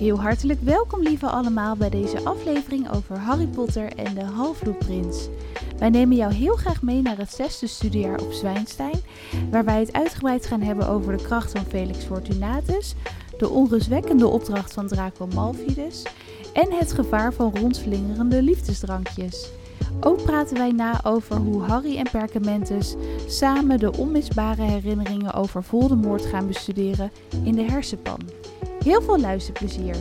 Heel hartelijk welkom lieve allemaal bij deze aflevering over Harry Potter en de Halfbloedprins. Wij nemen jou heel graag mee naar het zesde studiejaar op Zwijnstein, waar wij het uitgebreid gaan hebben over de kracht van Felix Fortunatus, de onrustwekkende opdracht van Draco Malfidus en het gevaar van rondslingerende liefdesdrankjes. Ook praten wij na over hoe Harry en Perkamentus samen de onmisbare herinneringen over Voldemort gaan bestuderen in de hersenpan. Heel veel luisterplezier!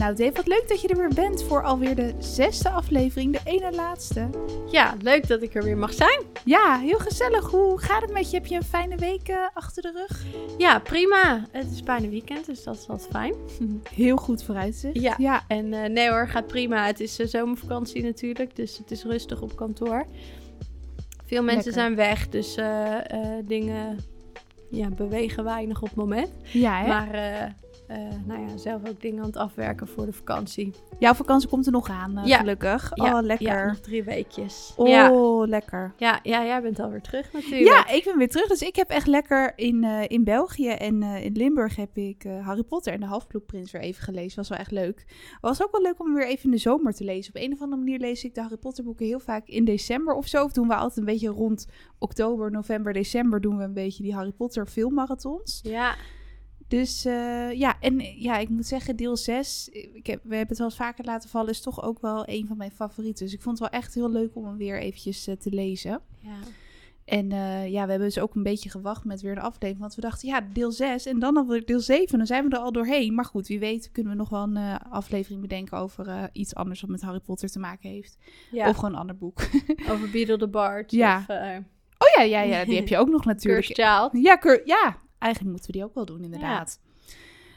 Nou Dave, wat leuk dat je er weer bent voor alweer de zesde aflevering, de ene laatste. Ja, leuk dat ik er weer mag zijn. Ja, heel gezellig. Hoe gaat het met je? Heb je een fijne week uh, achter de rug? Ja, prima. Het is bijna weekend, dus dat is altijd fijn. Heel goed vooruitzicht. Ja, ja. en uh, nee hoor, gaat prima. Het is uh, zomervakantie natuurlijk, dus het is rustig op kantoor. Veel mensen Lekker. zijn weg, dus dingen ja, bewegen weinig op het moment. Ja, hè? Maar uh, nou ja, zelf ook dingen aan het afwerken voor de vakantie. Jouw vakantie komt er nog aan, uh, ja. gelukkig. Ja, oh, lekker. Ja, nog drie weekjes. Oh, lekker. Ja, ja, jij bent alweer terug natuurlijk. Ja, ik ben weer terug. Dus ik heb echt lekker in, uh, in België en in Limburg heb ik Harry Potter en de Halfbloedprins weer even gelezen. Was wel echt leuk. Was ook wel leuk om weer even in de zomer te lezen. Op een of andere manier lees ik de Harry Potter boeken heel vaak in december of zo. Of doen we altijd een beetje rond oktober, november, december doen we een beetje die Harry Potter filmmarathons. Ja. Dus uh, ja, en ja, ik moet zeggen, deel 6, ik heb, we hebben het wel eens vaker laten vallen, is toch ook wel een van mijn favorieten. Dus ik vond het wel echt heel leuk om hem weer eventjes uh, te lezen. Ja. En uh, ja, we hebben dus ook een beetje gewacht met weer een aflevering. Want we dachten, ja, deel 6 en dan alweer deel 7. Dan zijn we er al doorheen. Maar goed, wie weet kunnen we nog wel een uh, aflevering bedenken over uh, iets anders wat met Harry Potter te maken heeft. Ja. Of gewoon een ander boek. over Beedle the Bard. Ja. Of, oh ja, ja, ja, die heb je ook nog natuurlijk. Cursed Child. Ja, cur ja, eigenlijk moeten we die ook wel doen, inderdaad. Ja.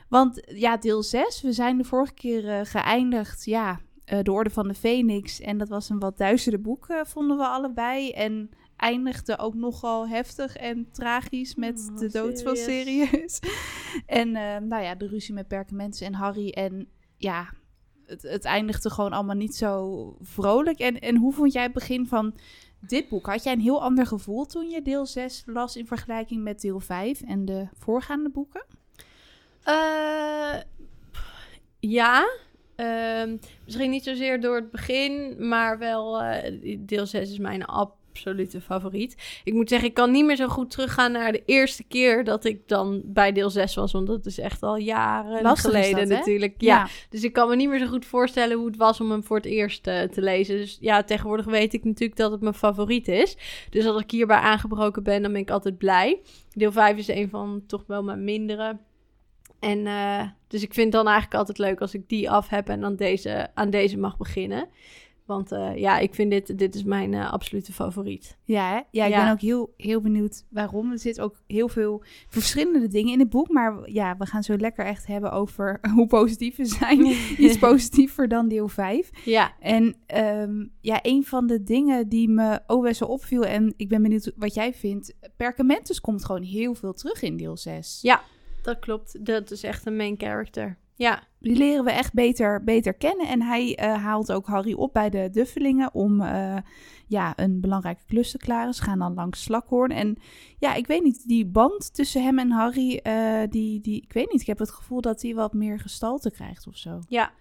Want ja, deel 6, we zijn de vorige keer uh, geëindigd, ja, uh, de Orde van de Phoenix. En dat was een wat duistere boek, uh, vonden we allebei. En eindigde ook nogal heftig en tragisch met Oh, de dood van Sirius. en nou ja, de ruzie met Perkamentus en Harry. En ja, het, het eindigde gewoon allemaal niet zo vrolijk. En, en hoe vond jij het begin van dit boek? Had jij een heel ander gevoel toen je deel 6 las in vergelijking met deel 5 en de voorgaande boeken? Uh, ja. Uh, misschien niet zozeer door het begin, maar wel uh, deel 6 is mijn absolute favoriet. Ik moet zeggen, ik kan niet meer zo goed teruggaan naar de eerste keer dat ik dan bij deel 6 was. Want dat is echt al jaren Lastig geleden dat, natuurlijk. Ja. ja. Dus ik kan me niet meer zo goed voorstellen hoe het was om hem voor het eerst uh, te lezen. Dus ja, tegenwoordig weet ik natuurlijk dat het mijn favoriet is. Dus als ik hierbij aangebroken ben, dan ben ik altijd blij. Deel 5 is een van toch wel mijn mindere. En uh, dus ik vind het dan eigenlijk altijd leuk als ik die af heb en dan deze, aan deze mag beginnen. Want uh, ja, ik vind dit, dit is mijn uh, absolute favoriet. Ja, hè? ja ik ja. ben ook heel, heel benieuwd waarom. Er zitten ook heel veel verschillende dingen in het boek. Maar ja, we gaan zo lekker echt hebben over hoe positief we zijn. Iets positiever dan deel 5. Ja. En um, ja, een van de dingen die me ook best wel opviel... en ik ben benieuwd wat jij vindt... Perkamentus komt gewoon heel veel terug in deel 6. Ja, dat klopt. Dat is echt een main character. Ja. Die leren we echt beter, beter kennen. En hij uh, haalt ook Harry op bij de Duffelingen om uh, ja, een belangrijke klus te klaren. Ze gaan dan langs Slakhoorn. En ja, ik weet niet, die band tussen hem en Harry, uh, die, die, ik weet niet. Ik heb het gevoel dat hij wat meer gestalte krijgt of zo. Ja,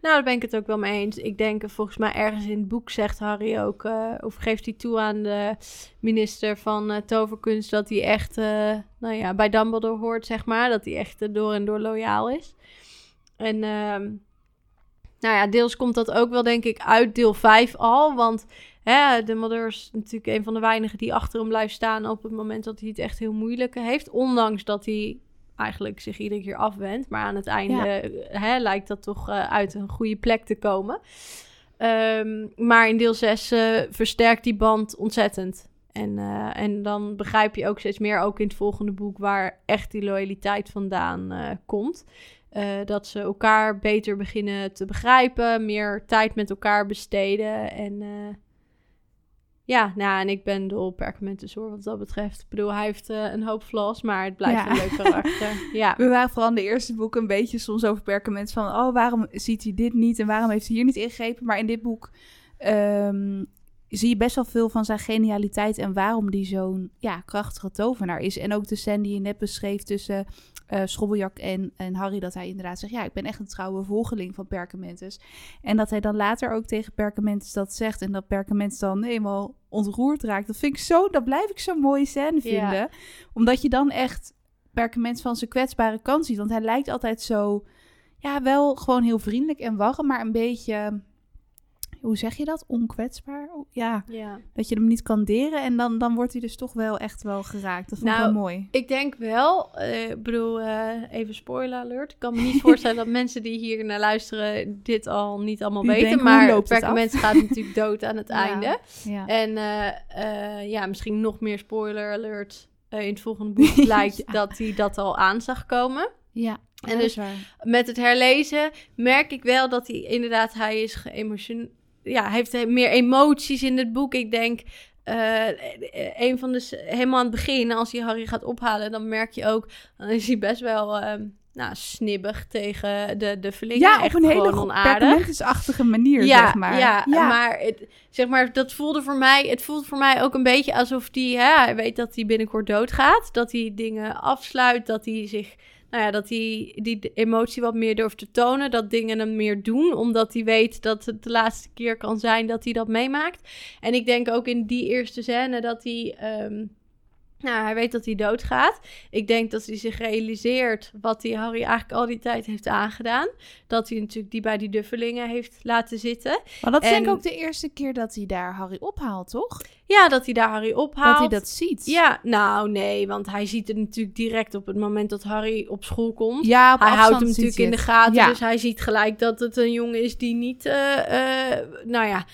nou, daar ben ik het ook wel mee eens. Ik denk, volgens mij ergens in het boek zegt Harry ook, of geeft hij toe aan de minister van toverkunst, dat hij echt, nou ja, bij Dumbledore hoort, zeg maar. Dat hij echt door en door loyaal is. En, nou ja, deels komt dat ook wel, denk ik, uit deel 5 al. Want hè, Dumbledore is natuurlijk een van de weinigen die achter hem blijft staan op het moment dat hij het echt heel moeilijk heeft. Ondanks dat hij eigenlijk zich iedere keer afwendt. Maar aan het einde ja. hè, lijkt dat toch uh, uit een goede plek te komen. Um, maar in deel 6 uh, versterkt die band ontzettend. En, uh, en dan begrijp je ook steeds meer, ook in het volgende boek, waar echt die loyaliteit vandaan komt. Dat ze elkaar beter beginnen te begrijpen, meer tijd met elkaar besteden. En ja, nou, en ik ben dol Perkamentus hoor, wat dat betreft. Ik bedoel, hij heeft uh, een hoop flaws, maar het blijft Ja. een leuk karakter. Ja. We waren vooral in de eerste boek een beetje soms over Perkament van... oh, waarom ziet hij dit niet en waarom heeft hij hier niet ingegrepen? Maar in dit boek ehm, zie je best wel veel van zijn genialiteit en waarom die zo'n ja, krachtige tovenaar is. En ook de scène die je net beschreef tussen uh, Schobbeljak en, en Harry, dat hij inderdaad zegt, ja, ik ben echt een trouwe volgeling van Perkamentus. En dat hij dan later ook tegen Perkamentus dat zegt en dat Perkamentus dan helemaal ontroerd raakt. Dat vind ik zo, dat blijf ik zo'n mooie scène vinden. Omdat je dan echt Perkamentus van zijn kwetsbare kant ziet. Want hij lijkt altijd zo, ja, wel gewoon heel vriendelijk en warm, maar een beetje hoe zeg je dat? Onkwetsbaar? Ja, ja. dat je hem niet kan deren en dan, dan wordt hij dus toch wel echt wel geraakt. Dat vond ik nou, wel mooi. Ik denk wel, uh, ik bedoel, uh, even spoiler alert. Ik kan me niet voorstellen dat mensen die hier naar luisteren dit al niet allemaal weten. Denken, maar Perkament gaat natuurlijk dood aan het einde. Ja. En uh, ja, misschien nog meer spoiler alert. in het volgende boek lijkt dat hij dat al aan zag komen. Ja. En dus met het herlezen merk ik wel dat hij inderdaad, hij is geëmotioneerd ja, heeft meer emoties in het boek. Ik denk, uh, een van de, helemaal aan het begin, als hij Harry gaat ophalen, dan merk je ook, dan is hij best wel... Uh, nou, snibbig tegen de, de verlingen. Ja, op een hele onaardig. manier, ja, zeg maar. Ja, ja. maar, het, zeg maar dat voelde voor mij... Het voelt voor mij ook een beetje alsof hij... Hij weet dat hij binnenkort doodgaat. Dat hij dingen afsluit. Dat hij zich nou ja, dat hij die emotie wat meer durft te tonen. Dat dingen hem meer doen, omdat hij weet dat het de laatste keer kan zijn dat hij dat meemaakt. En ik denk ook in die eerste scène dat hij. Um, nou, hij weet dat hij doodgaat. Ik denk dat hij zich realiseert wat hij Harry eigenlijk al die tijd heeft aangedaan. Dat hij natuurlijk die bij die duffelingen heeft laten zitten. Maar dat is denk ik ook de eerste keer dat hij daar Harry ophaalt, toch? Ja, dat hij daar Harry ophaalt. Dat hij dat ziet. Ja, nou nee, want hij ziet het natuurlijk direct op het moment dat Harry op school komt. Ja, hij houdt hem natuurlijk in de gaten, dus hij ziet gelijk dat het een jongen is die niet, uh, uh, nou ja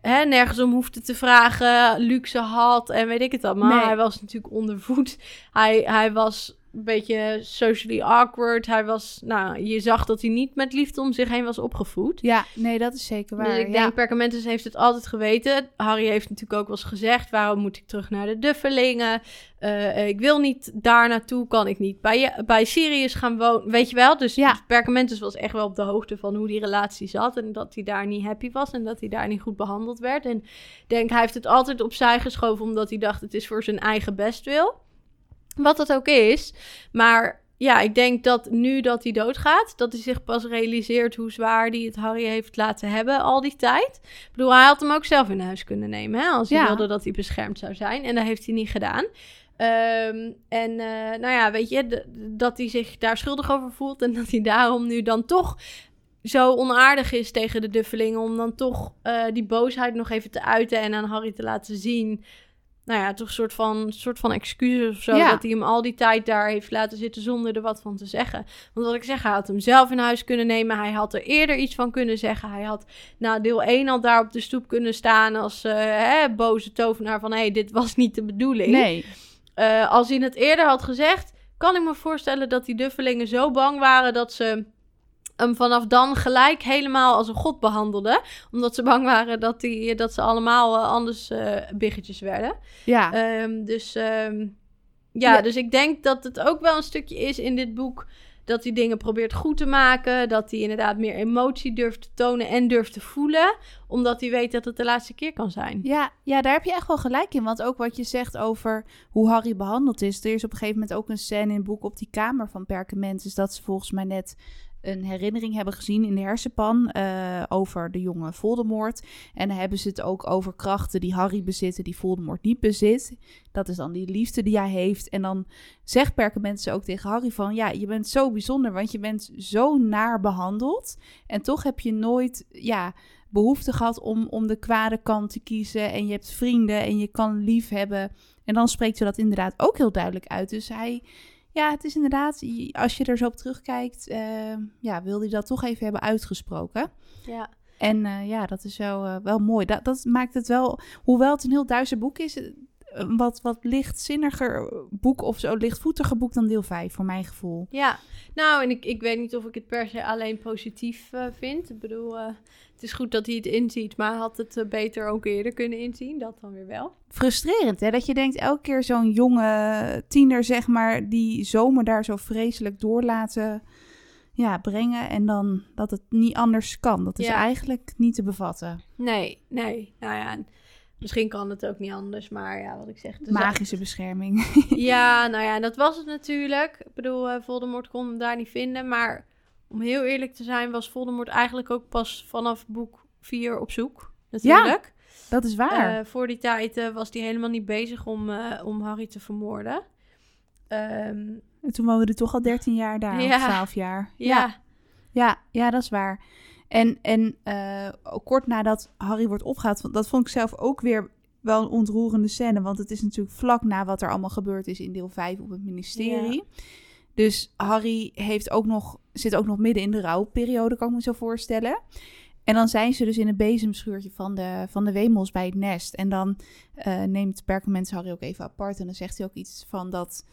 hè, nergens om hoefde te vragen, luxe had en weet ik het allemaal. Nee. Hij was natuurlijk ondervoed. Hij, hij was een beetje socially awkward. Hij was, nou, je zag dat hij niet met liefde om zich heen was opgevoed. Ja, nee, dat is zeker waar. Dus ik denk, Perkamentus heeft het altijd geweten. Harry heeft natuurlijk ook wel eens gezegd, waarom moet ik terug naar de Duffelingen? Uh, ik wil niet daar naartoe, kan ik niet bij, bij Sirius gaan wonen, weet je wel? Dus, ja. dus Perkamentus was echt wel op de hoogte van hoe die relatie zat en dat hij daar niet happy was en dat hij daar niet goed behandeld werd. En ik denk, hij heeft het altijd opzij geschoven omdat hij dacht, het is voor zijn eigen bestwil. Wat dat ook is. Maar ja, ik denk dat nu dat hij doodgaat, dat hij zich pas realiseert hoe zwaar hij het Harry heeft laten hebben al die tijd. Ik bedoel, hij had hem ook zelf in huis kunnen nemen, hè, als hij wilde dat hij beschermd zou zijn. En dat heeft hij niet gedaan. Um, en uh, nou ja, weet je, dat hij zich daar schuldig over voelt en dat hij daarom nu dan toch zo onaardig is tegen de duffelingen om dan toch uh, die boosheid nog even te uiten en aan Harry te laten zien nou ja, toch een soort van, soort van excuses of zo. Dat hij hem al die tijd daar heeft laten zitten zonder er wat van te zeggen. Want wat ik zeg, hij had hem zelf in huis kunnen nemen. Hij had er eerder iets van kunnen zeggen. Hij had na deel 1 al daar op de stoep kunnen staan als uh, hè, boze tovenaar van... hé, hey, dit was niet de bedoeling. Nee. Uh, als hij het eerder had gezegd, kan ik me voorstellen dat die duffelingen zo bang waren dat ze hem vanaf dan gelijk helemaal als een god behandelde. Omdat ze bang waren dat, die, dat ze allemaal uh, anders uh, biggetjes werden. Ja. Um, dus, um, ja, ja, dus ik denk dat het ook wel een stukje is in dit boek... dat hij dingen probeert goed te maken. Dat hij inderdaad meer emotie durft te tonen en durft te voelen. Omdat hij weet dat het de laatste keer kan zijn. Ja, ja, daar heb je echt wel gelijk in. Want ook wat je zegt over hoe Harry behandeld is. Er is op een gegeven moment ook een scène in het boek op die kamer van Perkament. Dus dat ze volgens mij net een herinnering hebben gezien in de hersenpan uh, over de jonge Voldemort. En dan hebben ze het ook over krachten die Harry bezit die Voldemort niet bezit. Dat is dan die liefde die hij heeft. En dan zegt Perkament ook tegen Harry van... ja, je bent zo bijzonder, want je bent zo naar behandeld. En toch heb je nooit ja, behoefte gehad om, om de kwade kant te kiezen. En je hebt vrienden en je kan lief hebben. En dan spreekt ze dat inderdaad ook heel duidelijk uit. Dus hij ja, het is inderdaad, als je er zo op terugkijkt, uh, ja, wilde hij dat toch even hebben uitgesproken. Ja. En uh, ja, dat is wel, uh, wel mooi. Dat, dat maakt het wel, hoewel het een heel duister boek is, een wat, wat lichtzinniger boek of zo lichtvoetiger boek dan deel 5, voor mijn gevoel. Ja, nou, en ik, ik weet niet of ik het per se alleen positief uh, vind. Ik bedoel, uh, het is goed dat hij het inziet, maar had het uh, beter ook eerder kunnen inzien. Dat dan weer wel. Frustrerend, hè? Dat je denkt, elke keer zo'n jonge tiener, zeg maar, die zomer daar zo vreselijk door laten ja, brengen. En dan dat het niet anders kan. Dat is ja. eigenlijk niet te bevatten. Nee, nee. Nou ja Misschien kan het ook niet anders, maar ja, wat ik zeg. dus- Magische bescherming. Ja, nou ja, dat was het natuurlijk. Ik bedoel, eh, Voldemort kon hem daar niet vinden. Maar om heel eerlijk te zijn, was Voldemort eigenlijk ook pas vanaf boek 4 op zoek. Natuurlijk. Dat is waar. Eh, voor die tijd eh, was hij helemaal niet bezig om, om Harry te vermoorden. Ehm, En toen woonde hij toch al 13 jaar daar, Ja. of 12 jaar. ja, Ja, ja, dat is waar. En, en ook kort nadat Harry wordt opgehaald, dat vond ik zelf ook weer wel een ontroerende scène. Want het is natuurlijk vlak na wat er allemaal gebeurd is in deel 5 op het ministerie. Dus Harry heeft ook nog, zit ook nog midden in de rouwperiode, kan ik me zo voorstellen. En dan zijn ze dus in een bezemschuurtje van de, van de Wemels bij het nest. En dan eh, neemt Perkament Harry ook even apart. En dan zegt hij ook iets van dat...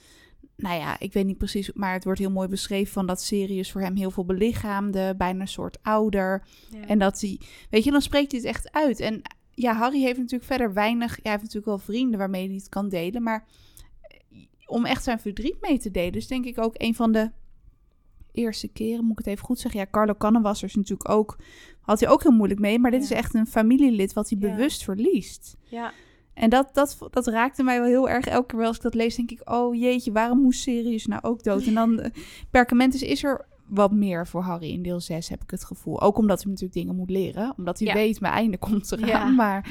Nou ja, ik weet niet precies, maar het wordt heel mooi beschreven van dat Sirius voor hem heel veel belichaamde, bijna een soort ouder. ja. En dat hij, weet je, dan spreekt hij het echt uit. En ja, Harry heeft natuurlijk verder weinig, ja, hij heeft natuurlijk wel vrienden waarmee hij het kan delen, maar eh, om echt zijn verdriet mee te delen, is denk ik ook een van de eerste keren, moet ik het even goed zeggen. Ja, Carlo Cannewasser is natuurlijk ook, had hij ook heel moeilijk mee, maar dit Ja. is echt een familielid wat hij bewust verliest. ja. En dat, dat, dat raakte mij wel heel erg. Elke keer als ik dat lees, denk ik... oh jeetje, waarom moest Sirius nou ook dood? En dan, eh, Perkamentus is er wat meer voor Harry in deel 6, heb ik het gevoel. Ook omdat hij natuurlijk dingen moet leren. Omdat hij Ja. weet, mijn einde komt eraan. Ja. Maar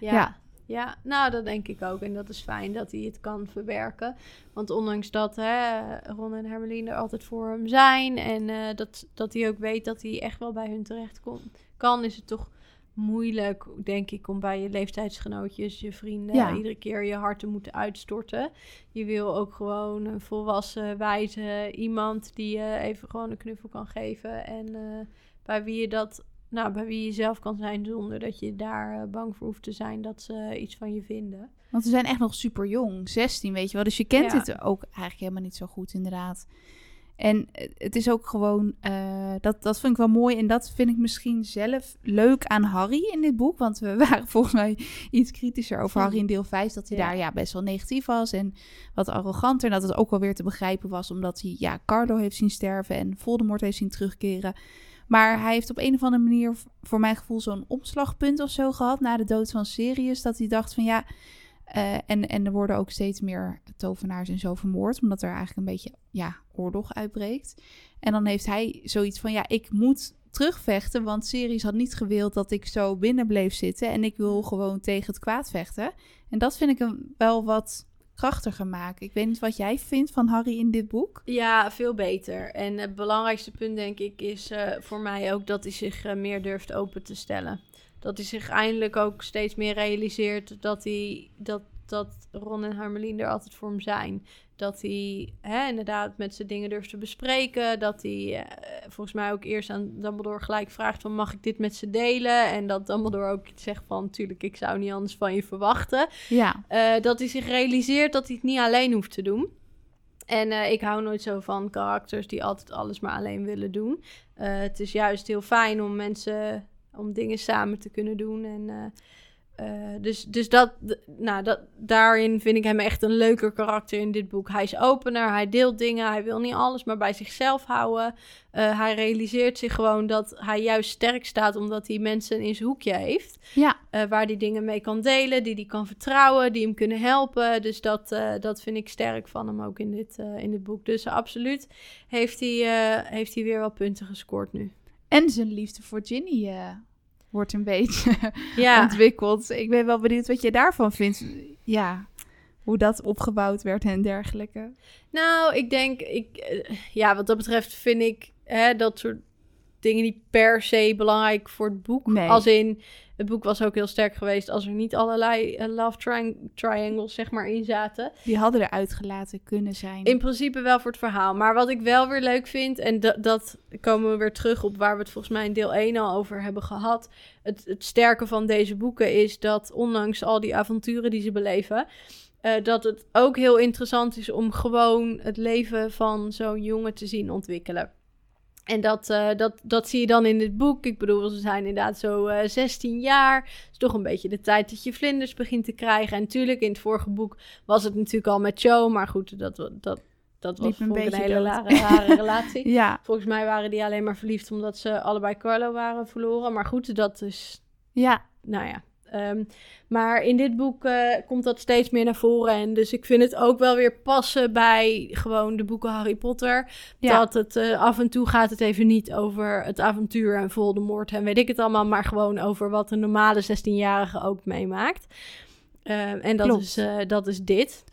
Ja. Ja. ja. nou dat denk ik ook. En dat is fijn dat hij het kan verwerken. Want ondanks dat hè, Ron en Hermeline er altijd voor hem zijn... en eh, dat, dat hij ook weet dat hij echt wel bij hun terecht kon, kan... is het toch moeilijk, denk ik, om bij je leeftijdsgenootjes, je vrienden... Ja. iedere keer je hart te moeten uitstorten. Je wil ook gewoon een volwassen, wijze iemand... die je even gewoon een knuffel kan geven. En eh, bij wie je dat nou, bij wie je zelf kan zijn zonder dat je daar eh, bang voor hoeft te zijn dat ze iets van je vinden. Want we zijn echt nog super jong, 16, weet je wel. Dus je kent Ja. het ook eigenlijk helemaal niet zo goed, inderdaad. En het is ook gewoon, eh, dat, dat vind ik wel mooi. En dat vind ik misschien zelf leuk aan Harry in dit boek. Want we waren volgens mij iets kritischer over. Harry in deel 5. Dat hij Ja. daar ja, best wel negatief was en wat arroganter. En dat het ook wel weer te begrijpen was, omdat hij ja, Carlo heeft zien sterven en Voldemort heeft zien terugkeren. Maar hij heeft op een of andere manier, voor mijn gevoel, zo'n omslagpunt of zo gehad na de dood van Sirius. Dat hij dacht van ja, eh, en, en er worden ook steeds meer tovenaars en zo vermoord, omdat er eigenlijk een beetje ja, oorlog uitbreekt. En dan heeft hij zoiets van ja, ik moet terugvechten, want Sirius had niet gewild dat ik zo binnen bleef zitten en ik wil gewoon tegen het kwaad vechten. En dat vind ik hem wel wat krachtiger maken. Ik weet niet wat jij vindt van Harry in dit boek. Ja, veel beter. En het belangrijkste punt, denk ik, is eh, voor mij ook dat hij zich eh, meer durft open te stellen. Dat hij zich eindelijk ook steeds meer realiseert dat, hij, dat, dat Ron en Harmeline er altijd voor hem zijn. Dat hij hè, inderdaad met ze dingen durft te bespreken. Dat hij eh, volgens mij ook eerst aan Dumbledore gelijk vraagt van mag ik dit met ze delen? En dat Dumbledore ook zegt van natuurlijk ik zou niet anders van je verwachten. Ja, Eh, dat hij zich realiseert dat hij het niet alleen hoeft te doen. En eh, ik hou nooit zo van karakters die altijd alles maar alleen willen doen. Eh, het is juist heel fijn om mensen, om dingen samen te kunnen doen. En, eh, eh, dus dus dat, nou, dat, daarin vind ik hem echt een leuker karakter in dit boek. Hij is opener, hij deelt dingen, hij wil niet alles maar bij zichzelf houden. Eh, hij realiseert zich gewoon dat hij juist sterk staat omdat hij mensen in zijn hoekje heeft. ja. Waar die dingen mee kan delen, die die kan vertrouwen, die hem kunnen helpen. Dus dat, dat vind ik sterk van hem ook in dit, in dit boek. Dus absoluut heeft hij, heeft hij weer wel punten gescoord nu. En zijn liefde voor Ginny wordt een beetje Ja, ontwikkeld. Ik ben wel benieuwd wat je daarvan vindt. Ja, hoe dat opgebouwd werd en dergelijke. nou, ik denk, ik, eh, ja, wat dat betreft vind ik hè, dat soort dingen niet per se belangrijk voor het boek. Nee. Als in, het boek was ook heel sterk geweest als er niet allerlei eh, love triang- triangles zeg maar in zaten. Die hadden er uitgelaten kunnen zijn. In principe wel voor het verhaal. Maar wat ik wel weer leuk vind, en dat, dat komen we weer terug op waar we het volgens mij in deel 1 al over hebben gehad. Het, het sterke van deze boeken is dat ondanks al die avonturen die ze beleven, eh, dat het ook heel interessant is om gewoon het leven van zo'n jongen te zien ontwikkelen. En dat, eh, dat, dat zie je dan in dit boek. Ik bedoel, ze zijn inderdaad zo eh 16 jaar. Het is toch een beetje de tijd dat je vlinders begint te krijgen. En natuurlijk, in het vorige boek was het natuurlijk al met Joe. Maar goed, dat, dat, dat was een een hele rare, rare relatie. Ja, Volgens mij waren die alleen maar verliefd omdat ze allebei Carlo waren verloren. Maar goed, dat is, ja, nou ja. Ehm, maar in dit boek eh, komt dat steeds meer naar voren. En dus ik vind het ook wel weer passen bij gewoon de boeken Harry Potter. Dat het uh, af en toe gaat het even niet over het avontuur en Voldemort en weet ik het allemaal. Maar gewoon over wat een normale 16-jarige ook meemaakt. Ehm, en dat is, uh, dat is dit.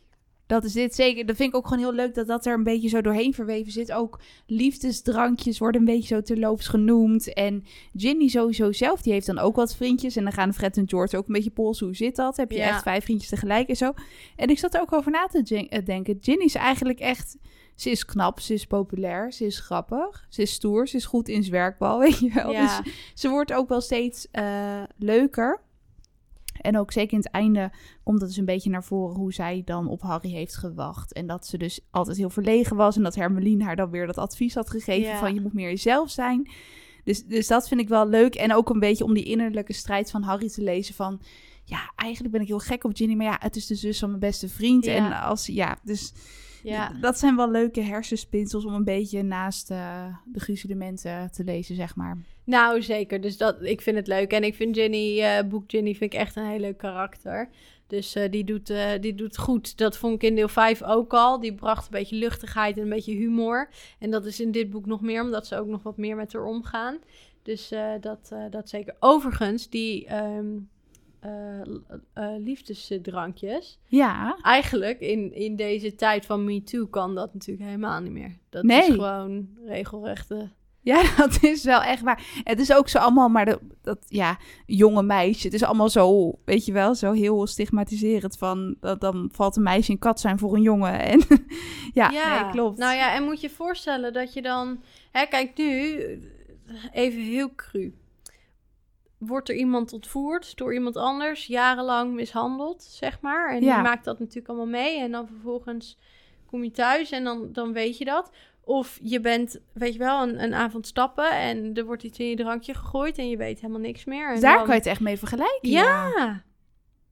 Dat is dit zeker. Dat vind ik ook gewoon heel leuk dat dat er een beetje zo doorheen verweven zit. Ook liefdesdrankjes worden een beetje zo terloops genoemd. En Ginny sowieso zelf, die heeft dan ook wat vriendjes. En dan gaan Fred en George ook een beetje polsen. Hoe zit dat? Heb je echt vijf vriendjes tegelijk en zo? En ik zat er ook over na te eh, denken. Ginny is eigenlijk echt... Ze is knap, ze is populair, ze is grappig, ze is stoer, ze is goed in zwerkbal, weet je wel. Dus ze wordt ook wel steeds uh, leuker. En ook zeker in het einde komt dat dus een beetje naar voren hoe zij dan op Harry heeft gewacht. En dat ze dus altijd heel verlegen was. En dat Hermeline haar dan weer dat advies had gegeven van je moet meer jezelf zijn. Dus, dus dat vind ik wel leuk. En ook een beetje om die innerlijke strijd van Harry te lezen van... Ja, eigenlijk ben ik heel gek op Ginny, maar ja, het is de zus van mijn beste vriend. En als, ja, dus... Ja. Dat zijn wel leuke hersenspinsels om een beetje naast uh, de gruzelementen te lezen, zeg maar. Nou, zeker. Dus dat, ik vind het leuk. En ik vind Jenny, uh, boek Jenny, vind ik echt een heel leuk karakter. Dus uh, die, doet, uh, die doet goed. Dat vond ik in deel 5 ook al. Die bracht een beetje luchtigheid en een beetje humor. En dat is in dit boek nog meer, omdat ze ook nog wat meer met haar omgaan. Dus dat, dat zeker. Overigens, die um, liefdesdrankjes. Ja. Eigenlijk in, in deze tijd van Me Too kan dat natuurlijk helemaal niet meer. Dat nee. is gewoon regelrechte ja, dat is wel echt waar. Het is ook zo allemaal, maar dat, dat ja, jonge meisje. Het is allemaal zo, weet je wel, zo heel stigmatiserend van dat dan valt een meisje een kat zijn voor een jongen. En ja, ja nee, klopt. Nou ja, en moet je voorstellen dat je dan, hè, kijk nu, even heel cru. Wordt er iemand ontvoerd door iemand anders, jarenlang mishandeld, zeg maar. En ja. die maakt dat natuurlijk allemaal mee. En dan vervolgens kom je thuis en dan, dan weet je dat. Of je bent, weet je wel, een, een avond stappen en er wordt iets in je drankje gegooid en je weet helemaal niks meer. En Daar kan je het echt mee vergelijken. Ja.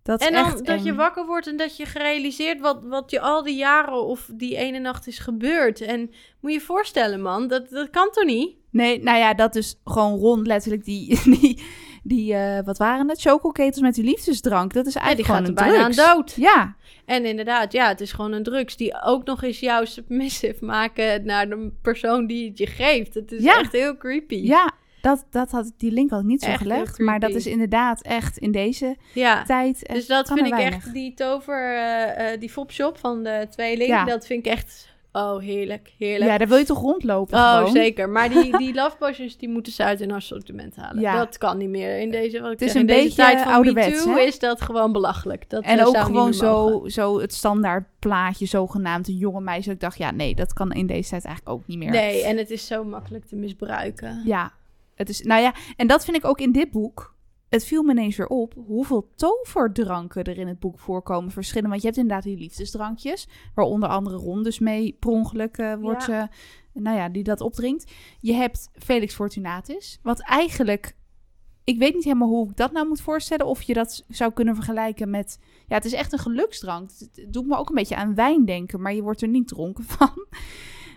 Dat en dan dat je wakker wordt en dat je gerealiseerd wat, wat je al die jaren of die ene nacht is gebeurd. En moet je je voorstellen, man, dat, dat kan toch niet? Nee, nou ja, dat is gewoon rond letterlijk die, die, die uh, wat waren het? Chocoketels met die liefdesdrank. Dat is eigenlijk ja, gewoon een bijna drugs. aan dood. Ja. En inderdaad, ja, het is gewoon een drugs die ook nog eens jou submissive maken naar de persoon die het je geeft. Het is echt heel creepy. Ja, dat, dat had, die link had ik niet zo gelegd. Maar dat is inderdaad echt in deze ja. tijd. Dus dat vind ik echt, die tover, uh, uh, die fopshop van de tweeling, ja. dat vind ik echt Oh, heerlijk, heerlijk. Ja, daar wil je toch rondlopen Oh, gewoon? zeker. Maar die, die love potions, die moeten ze uit hun assortiment halen. Ja. Dat kan niet meer in deze, wat het is een beetje tijd van ouderwets, Me is dat gewoon belachelijk. Dat en ook gewoon zo, zo het standaard plaatje, zogenaamd een jonge meisje. Ik dacht, ja, nee, dat kan in deze tijd eigenlijk ook niet meer. Nee, en het is zo makkelijk te misbruiken. Ja, het is, nou ja, en dat vind ik ook in dit boek het viel me ineens weer op hoeveel toverdranken er in het boek voorkomen. Verschillen. Want je hebt inderdaad die liefdesdrankjes. Waar onder andere Ron dus mee per ongeluk uh, wordt. Ja. nou ja, die dat opdringt. Je hebt Felix Fortunatus. Wat eigenlijk. Ik weet niet helemaal hoe ik dat nou moet voorstellen. Of je dat zou kunnen vergelijken met. Ja, het is echt een geluksdrank. Het doet me ook een beetje aan wijn denken. Maar je wordt er niet dronken van.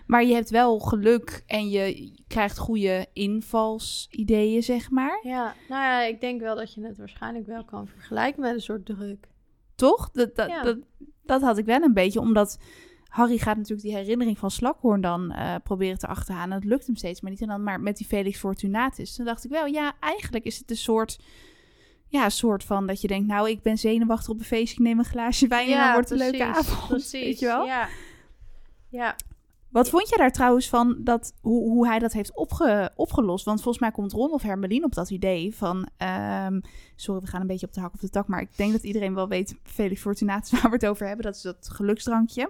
Maar je hebt wel geluk en je krijgt goede invalsideeën, zeg maar. Ja, nou ja, ik denk wel dat je het waarschijnlijk wel kan vergelijken met een soort druk. Toch? Dat, dat, dat, dat, had ik wel een beetje, omdat Harry gaat natuurlijk die herinnering van Slakhoorn dan uh, proberen te achterhalen. En dat lukt hem steeds maar niet. En dan maar met die Felix Fortunatus. Toen dacht ik wel, ja, eigenlijk is het een soort ja, soort van dat je denkt, nou, ik ben zenuwachtig op een feestje, ik neem een glaasje wijn ja, en dan wordt het een leuke avond. Precies, weet je wel? Ja. ja. Wat vond je daar trouwens van dat, hoe, hoe hij dat heeft opge, opgelost? Want volgens mij komt Ron of Hermelien op dat idee van... Um, sorry, we gaan een beetje op de hak op de tak. Maar ik denk dat iedereen wel weet, Felix Fortunatus, waar we het over hebben. Dat is dat geluksdrankje.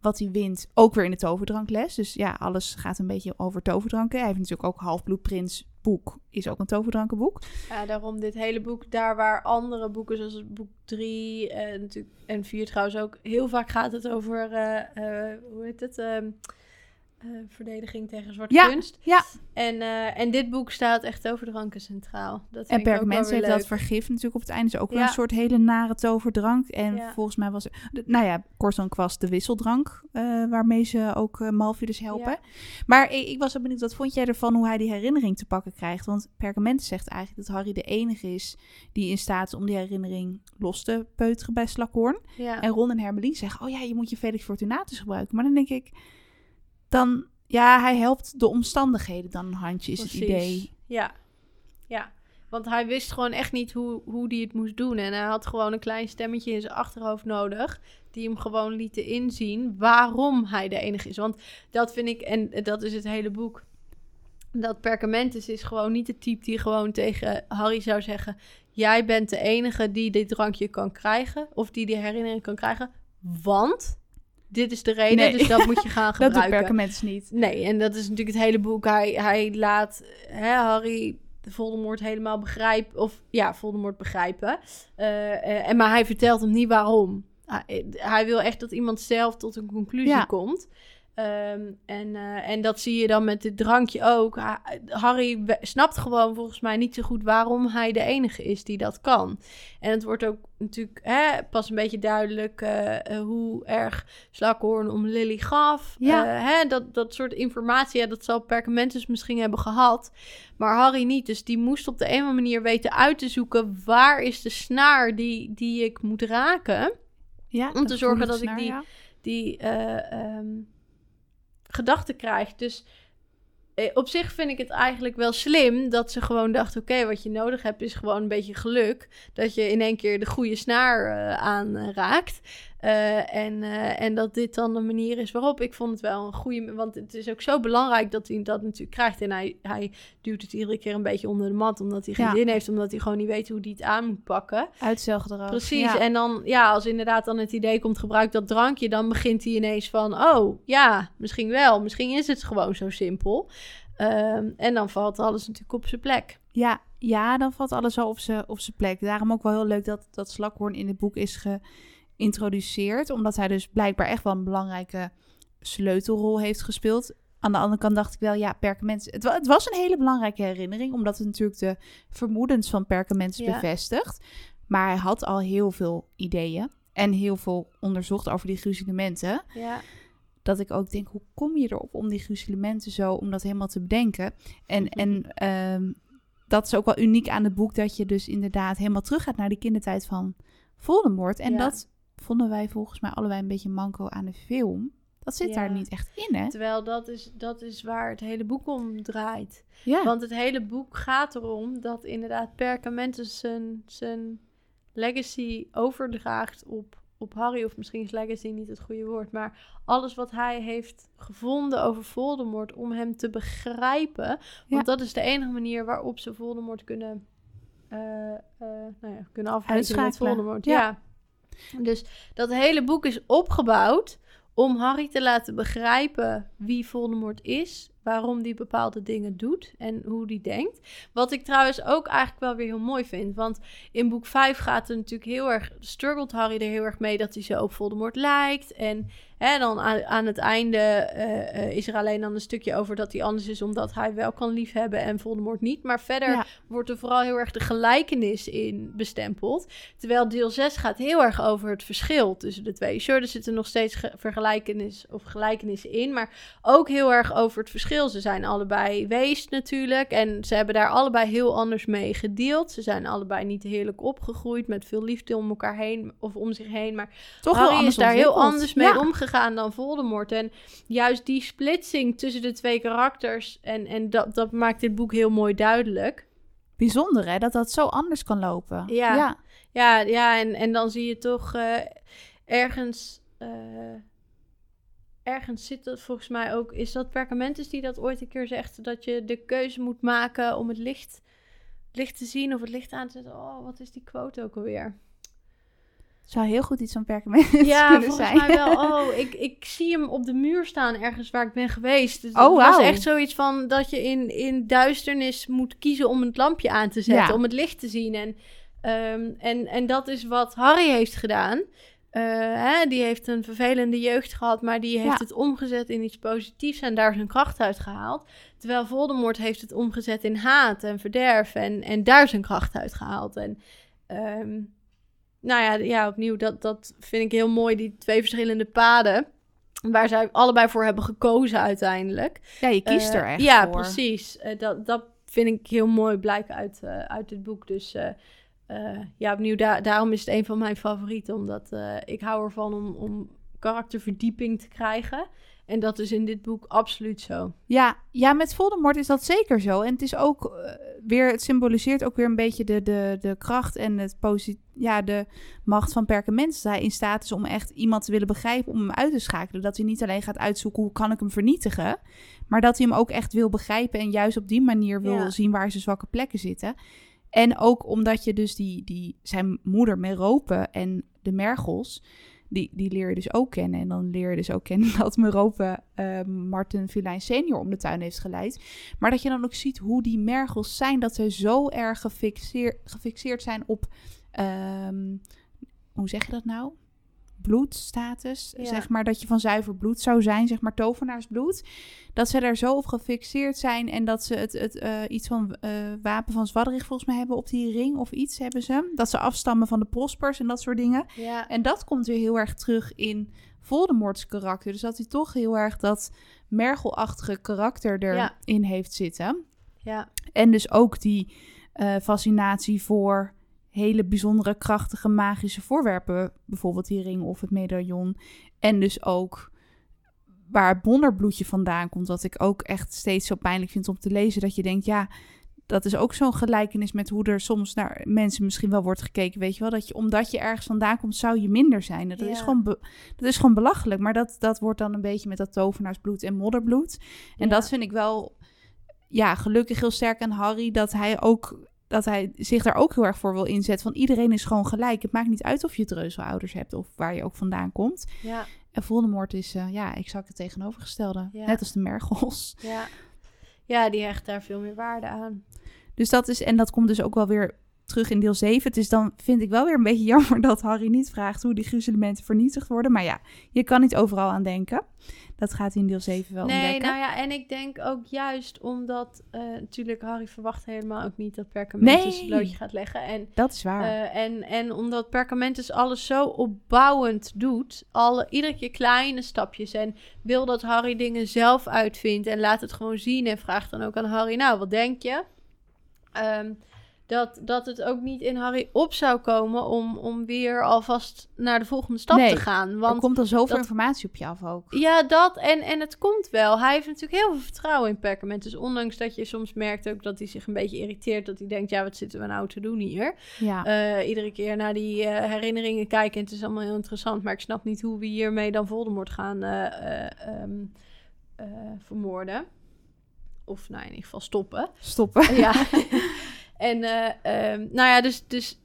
Wat hij wint, ook weer in de toverdrankles. Dus ja, alles gaat een beetje over toverdranken. Hij heeft natuurlijk ook Halfbloedprins boek, is ook een toverdrankenboek. Ja, daarom dit hele boek, daar waar andere boeken zoals boek 3 en, eh, natuurlijk, en 4 trouwens ook, heel vaak gaat het over, uh, uh, hoe heet het... Um, eh, verdediging tegen zwarte Ja, kunst. ja. En, eh, en dit boek staat echt over dranken centraal. Dat En ook wel weer heeft dat vergif natuurlijk op het einde. is ook wel Ja. een soort hele nare toverdrank. En Ja. volgens mij was het... de- Nou ja, kortom kwast de wisseldrank. eh, waarmee ze ook uh, helpen. Maar ik, ik was ook benieuwd, wat vond jij ervan hoe hij die herinnering te pakken krijgt? Want Perkament zegt eigenlijk dat Harry de enige is die in staat is om die herinnering los te peuteren bij Slakhoorn. Ja. En Ron en Hermelien zeggen, oh ja, je moet je Felix Fortunatus gebruiken. Maar dan denk ik, dan, ja, hij helpt de omstandigheden dan een handje, is het idee. Ja. ja. Want hij wist gewoon echt niet hoe, hoe hij het moest doen. En hij had gewoon een klein stemmetje in zijn achterhoofd nodig. Die hem gewoon lieten inzien waarom hij de enige is. Want dat vind ik, en dat is het hele boek. Dat Perkamentus is gewoon niet de type die gewoon tegen Harry zou zeggen... Jij bent de enige die dit drankje kan krijgen. Of die die herinnering kan krijgen. Want dit is de reden, Nee. dus dat moet je gaan Dat doet gebruiken. Perkament niet. Nee, en dat is natuurlijk het hele boek. Hij, hij laat hè, Harry de Voldemort helemaal begrijpen. Of ja, Voldemort begrijpen. Eh, eh, en, maar hij vertelt hem niet waarom. Hij, hij wil echt dat iemand zelf tot een conclusie Ja. komt. Ehm, en, eh, en dat zie je dan met dit drankje ook. Ha- Harry snapt gewoon volgens mij niet zo goed waarom hij de enige is die dat kan. En het wordt ook natuurlijk hè, pas een beetje duidelijk eh, eh, hoe erg Slakhoorn om Lily gaf. Ja. Hè, dat, dat soort informatie, ja, dat zal Perkamentus misschien hebben gehad. Maar Harry niet. Dus die moest op de een of andere manier weten uit te zoeken... waar is de snaar die, die ik moet raken... Ja, Om te zorgen dat ik die- ja. die eh, ehm, gedachten krijgt. Dus eh, op zich vind ik het eigenlijk wel slim dat ze gewoon dacht: oké, wat je nodig hebt is gewoon een beetje geluk. Dat je in één keer de goede snaar eh, aanraakt. Eh, en, eh, en dat dit dan de manier is waarop. Ik vond het wel een goede. Want het is ook zo belangrijk dat hij dat natuurlijk krijgt. En hij, hij duwt het iedere keer een beetje onder de mat. Omdat hij geen Ja. zin heeft. Omdat hij gewoon niet weet hoe hij het aan moet pakken. Uitzelgedrag. Precies. Ja. En dan, ja, als inderdaad dan het idee komt, gebruik dat drankje, dan begint hij ineens van, oh, ja, misschien wel. Misschien is het gewoon zo simpel. Ehm, en dan valt alles natuurlijk op zijn plek. Ja, ja, dan valt alles al op zijn op plek. Daarom ook wel heel leuk dat, dat Slakhoorn in het boek is geïntroduceerd. Omdat hij dus blijkbaar echt wel een belangrijke sleutelrol heeft gespeeld. Aan de andere kant dacht ik wel, ja, Perkament... Het, het was een hele belangrijke herinnering, omdat het natuurlijk de vermoedens van Perkament Ja. bevestigt. Maar hij had al heel veel ideeën en heel veel onderzocht over die gruzelementen. Ja, dat ik ook denk, hoe kom je erop om die gruzelementen zo, om dat helemaal te bedenken? En, en ehm, dat is ook wel uniek aan het boek, dat je dus inderdaad helemaal teruggaat naar die kindertijd van Voldemort. En Ja. dat vonden wij volgens mij allebei een beetje manco aan de film. Dat zit Ja. daar niet echt in, hè? terwijl dat is, dat is waar het hele boek om draait. Ja, Want het hele boek gaat erom dat inderdaad Perkamentus zijn, zijn legacy overdraagt op, op Harry. Of misschien is legacy niet het goede woord. Maar alles wat hij heeft gevonden over Voldemort om hem te begrijpen. Want Ja. dat is de enige manier waarop ze Voldemort kunnen, eh, eh, nou ja, kunnen afrekenen met. Voldemort. Ja. Dus dat hele boek is opgebouwd om Harry te laten begrijpen wie Voldemort is, waarom die bepaalde dingen doet en hoe die denkt. Wat ik trouwens ook eigenlijk wel weer heel mooi vind, want in boek 5 gaat er natuurlijk heel erg, struggelt Harry er heel erg mee dat hij zo op Voldemort lijkt en hè, dan aan, aan het einde eh, eh, is er alleen dan een stukje over dat hij anders is omdat hij wel kan liefhebben en Voldemort niet, maar verder Ja. wordt er vooral heel erg de gelijkenis in bestempeld. Terwijl deel 6 gaat heel erg over het verschil tussen de twee. Sure, er zitten nog steeds ge- vergelijkenis of gelijkenissen in, maar ook heel erg over het verschil. Ze zijn allebei wees natuurlijk en ze hebben daar allebei heel anders mee gedeeld. Ze zijn allebei niet heerlijk opgegroeid met veel liefde om elkaar heen of om zich heen, maar toch Harry is daar heel anders mee Ja. omgegaan dan Voldemort. En juist die splitsing tussen de twee karakters en, en dat, dat maakt dit boek heel mooi duidelijk. Bijzonder, hè? Dat dat zo anders kan lopen. Ja. ja. Ja, ja en, en dan zie je toch eh, ergens. eh, ergens zit dat volgens mij ook. Is dat Perkamentus die dat ooit een keer zegt? Dat je de keuze moet maken om het licht, licht te zien of het licht aan te zetten. Oh, wat is die quote ook alweer? Zou heel goed iets van perkament Ja, kunnen volgens zijn. mij wel. Oh, ik, ik zie hem op de muur staan ergens waar ik ben geweest. Dus Oh, het was echt zoiets van dat je in, in duisternis moet kiezen om het lampje aan te zetten. Ja. Om het licht te zien. En, ehm, en, en dat is wat Harry heeft gedaan. Eh, hè, die heeft een vervelende jeugd gehad, maar die heeft Ja. het omgezet in iets positiefs en daar zijn kracht uit gehaald. Terwijl Voldemort heeft het omgezet in haat en verderf en, en daar zijn kracht uit gehaald. En ehm, nou ja, ja, opnieuw, dat, dat vind ik heel mooi, die twee verschillende paden. Waar zij allebei voor hebben gekozen uiteindelijk. Ja, je kiest Eh, er echt ja, voor. precies. Eh, dat, dat vind ik heel mooi blijken uit, uit dit boek. Dus eh, ja, opnieuw, da- daarom is het een van mijn favorieten. Omdat eh, ik hou ervan om, om karakterverdieping te krijgen. En dat is in dit boek absoluut zo. Ja, ja, met Voldemort is dat zeker zo. En het is ook eh, weer, het symboliseert ook weer een beetje de, de, de kracht en het ja, de macht van Perkament. Dat hij in staat is om echt iemand te willen begrijpen, om hem uit te schakelen. Dat hij niet alleen gaat uitzoeken hoe kan ik hem vernietigen, maar dat hij hem ook echt wil begrijpen en juist op die manier wil Ja. zien waar zijn zwakke plekken zitten. En ook omdat je dus die, die zijn moeder Merope en de Mergels, die, die leer je dus ook kennen. En dan leer je dus ook kennen dat Merope eh, Martin Vilijn senior om de tuin heeft geleid. Maar dat je dan ook ziet hoe die mergels zijn, dat ze zo erg gefixeerd, gefixeerd zijn op, ehm, hoe zeg je dat nou? Bloedstatus, Ja. zeg maar, dat je van zuiver bloed zou zijn, zeg maar tovenaarsbloed. Dat ze daar zo op gefixeerd zijn en dat ze het, het eh, iets van eh, wapen van Zwadderig volgens mij hebben op die ring of iets hebben ze. Dat ze afstammen van de Prospers en dat soort dingen. Ja, En dat komt weer heel erg terug in Voldemorts karakter. Dus dat hij toch heel erg dat mergelachtige karakter Ja. erin heeft zitten. ja, En dus ook die eh, fascinatie voor hele bijzondere, krachtige, magische voorwerpen. Bijvoorbeeld die ring of het medaillon. En dus ook waar het bonderbloedje vandaan komt. Wat ik ook echt steeds zo pijnlijk vind om te lezen. Dat je denkt, ja, dat is ook zo'n gelijkenis met hoe er soms naar mensen misschien wel wordt gekeken. Weet je wel, dat je omdat je ergens vandaan komt, zou je minder zijn. Dat, is, gewoon dat is gewoon belachelijk. Maar dat, dat wordt dan een beetje met dat tovenaarsbloed en modderbloed. En Ja. dat vind ik wel, ja, gelukkig heel sterk aan Harry. Dat hij ook, dat hij zich daar ook heel erg voor wil inzetten. Van iedereen is gewoon gelijk. Het maakt niet uit of je dreuzelouders hebt of waar je ook vandaan komt. ja, En Voldemort is, eh, ja, exact het tegenovergestelde. Ja. Net als de mergels. ja. Ja, die hecht daar veel meer waarde aan. Dus dat is, en dat komt dus ook wel weer terug in deel 7. Het is dan, vind ik wel weer een beetje jammer dat Harry niet vraagt hoe die gruzelementen vernietigd worden. Maar ja, je kan niet overal aan denken. Dat gaat hij in deel 7 wel nee, ontdekken. nou ja, en ik denk ook juist omdat eh, natuurlijk Harry verwacht helemaal ook niet dat Perkamentus Nee. het loodje gaat leggen. En, Dat is waar. eh, en, en omdat Perkamentus alles zo opbouwend doet, alle, iedere keer kleine stapjes en wil dat Harry dingen zelf uitvindt en laat het gewoon zien en vraagt dan ook aan Harry, nou, wat denk je? Ehm, dat, dat het ook niet in Harry op zou komen om, om weer alvast naar de volgende stap Nee, te gaan. er Want komt al zoveel dat- informatie op je af ook. ja, dat. En, en het komt wel. Hij heeft natuurlijk heel veel vertrouwen in Perkament. Dus ondanks dat je soms merkt ook dat hij zich een beetje irriteert. Dat hij denkt, ja, wat zitten we nou te doen hier? Ja. Eh, iedere keer naar die eh, herinneringen kijken. En het is allemaal heel interessant. Maar ik snap niet hoe we hiermee dan Voldemort gaan eh, eh, ehm, eh, vermoorden. Of nou, in ieder geval stoppen. Stoppen. Ja. en eh, ehm, nou ja, dus, dus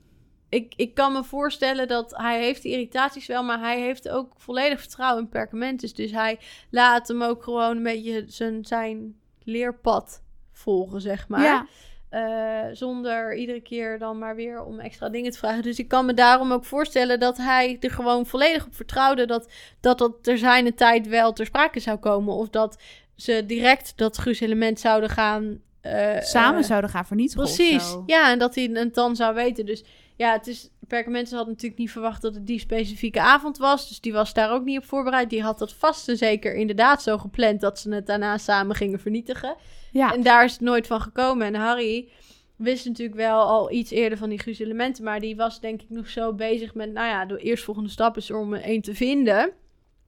ik, ik kan me voorstellen dat hij heeft die irritaties wel, maar hij heeft ook volledig vertrouwen in Perkamentus. Dus hij laat hem ook gewoon een beetje zijn, zijn leerpad volgen, zeg maar. Ja. Eh, zonder iedere keer dan maar weer om extra dingen te vragen. Dus ik kan me daarom ook voorstellen dat hij er gewoon volledig op vertrouwde dat dat, dat ter zijne tijd wel ter sprake zou komen. Of dat ze direct dat gruzelement zouden gaan... eh, Samen eh, zouden gaan vernietigen Precies, ja, en dat hij het dan zou weten. Dus ja, het is, Perkamentus had natuurlijk niet verwacht dat het die specifieke avond was. Dus die was daar ook niet op voorbereid. Die had dat vast en zeker inderdaad zo gepland dat ze het daarna samen gingen vernietigen. Ja. En daar is het nooit van gekomen. En Harry wist natuurlijk wel al iets eerder van die gruzelementen. Maar die was denk ik nog zo bezig met, nou ja, de eerstvolgende stap is om er één te vinden.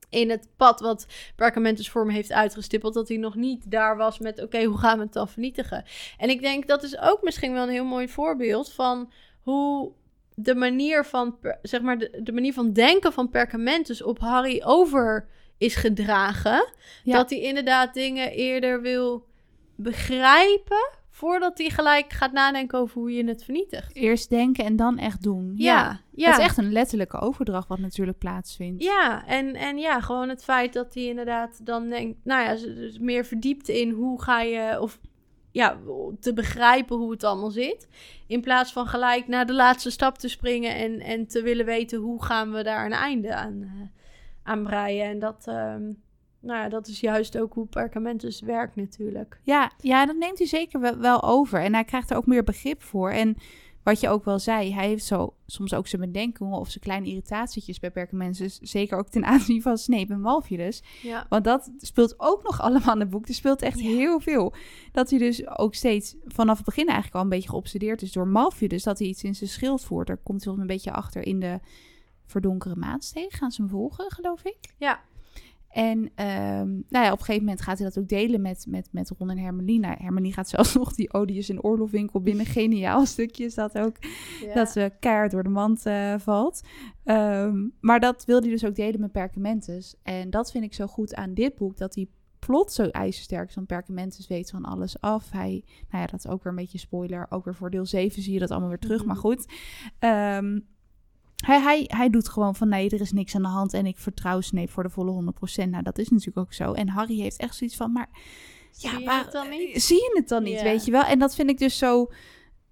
In het pad wat Perkamentus voor me heeft uitgestippeld. Dat hij nog niet daar was met, oké, hoe gaan we het dan vernietigen? En ik denk dat is ook misschien wel een heel mooi voorbeeld van hoe de manier van, zeg maar, de, de manier van denken van Perkamentus op Harry over is gedragen. Ja. Dat hij inderdaad dingen eerder wil begrijpen voordat hij gelijk gaat nadenken over hoe je het vernietigt. Eerst denken en dan echt doen. Ja, ja. Dat is echt een letterlijke overdracht wat natuurlijk plaatsvindt. Ja, en, en ja, gewoon het feit dat hij inderdaad dan denkt, nou ja, dus meer verdiept in hoe ga je, of ja, te begrijpen hoe het allemaal zit. In plaats van gelijk naar de laatste stap te springen en, en te willen weten hoe gaan we daar een einde aan, uh, aan breien. En dat, ehm, nou ja, dat is juist ook hoe Perkamentus werkt natuurlijk. Ja, ja, dat neemt hij zeker wel, wel over. En hij krijgt er ook meer begrip voor. En wat je ook wel zei, hij heeft zo soms ook zijn bedenkingen of zijn kleine irritatietjes bij Perkamentus. Zeker ook ten aanzien van Snape en Malfius. Ja. Want dat speelt ook nog allemaal in het boek. Er speelt echt heel veel. Dat hij dus ook steeds vanaf het begin eigenlijk al een beetje geobsedeerd is door Malfius. Dat hij iets in zijn schild voert. Daar komt hij een beetje achter in de verdonkere maansteeg. Gaan ze hem volgen, geloof ik? Ja. En um, nou ja, op een gegeven moment gaat hij dat ook delen met, met, met Ron en Hermeline. Nou, Hermeline gaat zelfs nog die Odius en oorlogwinkel binnen. Geniaal stukje is dat ook. Dat ze keihard door de mand uh, valt. Um, maar dat wil hij dus ook delen met Perkamentus. En dat vind ik zo goed aan dit boek. Dat hij plot zo ijzersterk is. Want Perkamentus weet van alles af. Hij, nou ja, dat is ook weer een beetje spoiler. Ook weer voor deel 7 zie je dat allemaal weer terug. Mm -hmm. Maar goed. Um, hij, hij, hij doet gewoon van nee, er is niks aan de hand en ik vertrouw Snape voor de volle 100%. Nou, dat is natuurlijk ook zo. En Harry heeft echt zoiets van, maar ja, zie je het dan niet? Zie je het dan niet, yeah. weet je wel? En dat vind ik dus zo,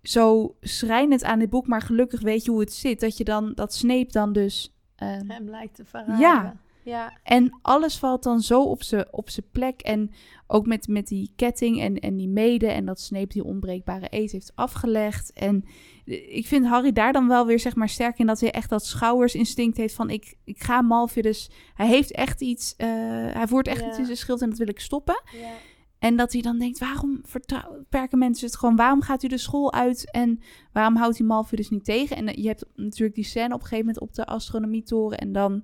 zo schrijnend aan dit boek. Maar gelukkig weet je hoe het zit. Dat je dan, dat Snape dan dus... Um, Hem lijkt te verraden. Ja. Ja. En alles valt dan zo op zijn op plek. En ook met, met die ketting en, en die mede. En dat Snape die onbreekbare eet heeft afgelegd. En ik vind Harry daar dan wel weer zeg maar sterk in. Dat hij echt dat schouwersinstinct heeft van ik, ik ga Malfidus. Hij heeft echt iets. Uh, hij voert echt Ja. iets in zijn schild en dat wil ik stoppen. Ja. En dat hij dan denkt, waarom vertrouw- perken mensen het gewoon? Waarom gaat u de school uit en waarom houdt die Malfidus niet tegen? En eh, je hebt natuurlijk die scène op een gegeven moment op de astronomietoren. En dan,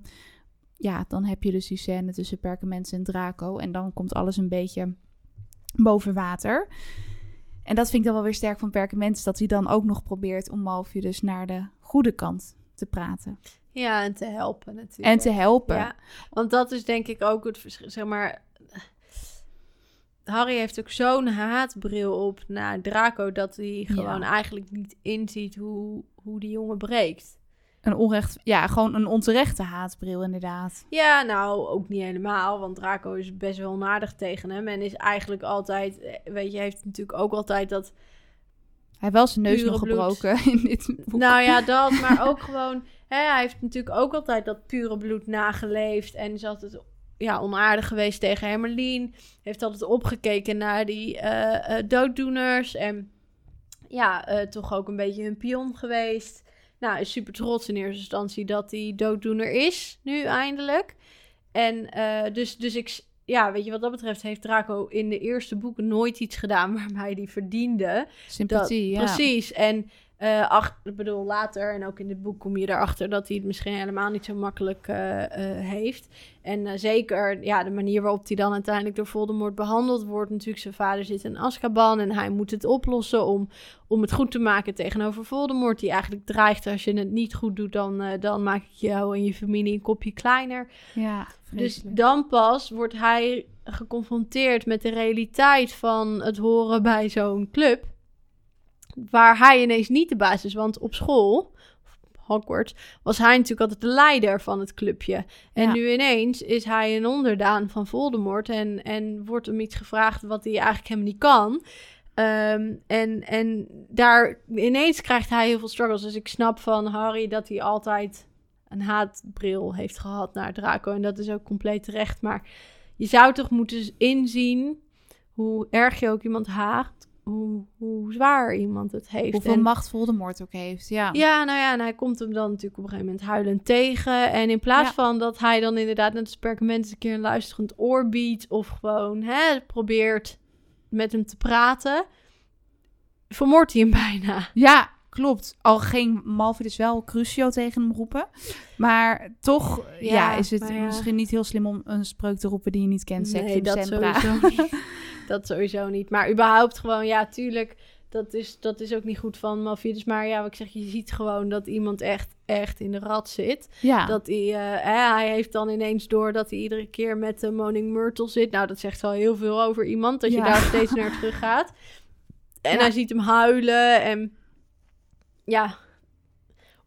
ja, dan heb je dus die scène tussen Perkamentus en Draco. En dan komt alles een beetje boven water. En dat vind ik dan wel weer sterk van Perkamentus. Dat hij dan ook nog probeert om Malfidus naar de goede kant te praten. ja, en te helpen natuurlijk. En te helpen. Ja, want dat is denk ik ook het verschil. Zeg maar, Harry heeft ook zo'n haatbril op naar Draco dat hij gewoon eigenlijk niet inziet hoe, hoe die jongen breekt. Een onrecht, ja, gewoon een onterechte haatbril inderdaad. Ja, nou, ook niet helemaal, want Draco is best wel onaardig tegen hem en is eigenlijk altijd, eh, weet je, heeft natuurlijk ook altijd dat Hij heeft wel zijn neus nog gebroken in dit boek. Nou ja, dat, maar ook gewoon... Hè, hij heeft natuurlijk ook altijd dat pure bloed nageleefd. En is altijd ja, onaardig geweest tegen Hermelien. Heeft altijd opgekeken naar die eh, eh, dooddoeners. En ja, toch ook een beetje hun pion geweest. Nou, is super trots in eerste instantie dat hij dooddoener is, nu eindelijk. En eh, dus, dus ik... Ja, weet je, wat dat betreft heeft Draco in de eerste boeken nooit iets gedaan waarmee hij die verdiende. Sympathie, Dat- ja. Precies. En eh ach, ik bedoel, later en ook in dit boek kom je erachter dat hij het misschien helemaal niet zo makkelijk eh, eh, heeft. En zeker, ja, de manier waarop hij dan uiteindelijk door Voldemort behandeld wordt. Natuurlijk, zijn vader zit in Azkaban en hij moet het oplossen om, om het goed te maken tegenover Voldemort. Die eigenlijk dreigt, als je het niet goed doet, dan, dan maak ik jou en je familie een kopje kleiner. Ja, Dus dan pas wordt hij geconfronteerd met de realiteit van het horen bij zo'n club. Waar hij ineens niet de baas is. Want op school, Hogwarts, was hij natuurlijk altijd de leider van het clubje. En Ja. nu ineens is hij een onderdaan van Voldemort. En, en wordt hem iets gevraagd wat hij eigenlijk helemaal niet kan. Ehm, en, en daar ineens krijgt hij heel veel struggles. Dus ik snap van Harry dat hij altijd een haatbril heeft gehad naar Draco. En dat is ook compleet terecht. Maar je zou toch moeten inzien hoe erg je ook iemand haat. Hoe, hoe zwaar iemand het heeft. Hoeveel En- macht Voldemort ook heeft, ja. ja, nou ja, en hij komt hem dan natuurlijk op een gegeven moment huilend tegen. En in plaats Ja. van dat hij dan inderdaad net als perkament eens een keer een luisterend oor biedt... of gewoon hè, probeert met hem te praten... vermoordt hij hem bijna. Ja, klopt. Al ging Malfidus wel Crucio tegen hem roepen. Maar toch ja, Ja, is het ja. misschien niet heel slim om een spreuk te roepen die je niet kent. Nee, dat sowieso niet. Dat sowieso niet. Maar überhaupt gewoon, ja, tuurlijk... Dat is, dat is ook niet goed van Malfidus. Maar ja, wat ik zeg, je ziet gewoon dat iemand echt, echt in de rat zit. Ja, Dat hij, eh, hij heeft dan ineens door dat hij iedere keer met de Moaning Myrtle zit. Nou, dat zegt wel heel veel over iemand, dat je daar steeds naar terug gaat. En Ja. hij ziet hem huilen en ja,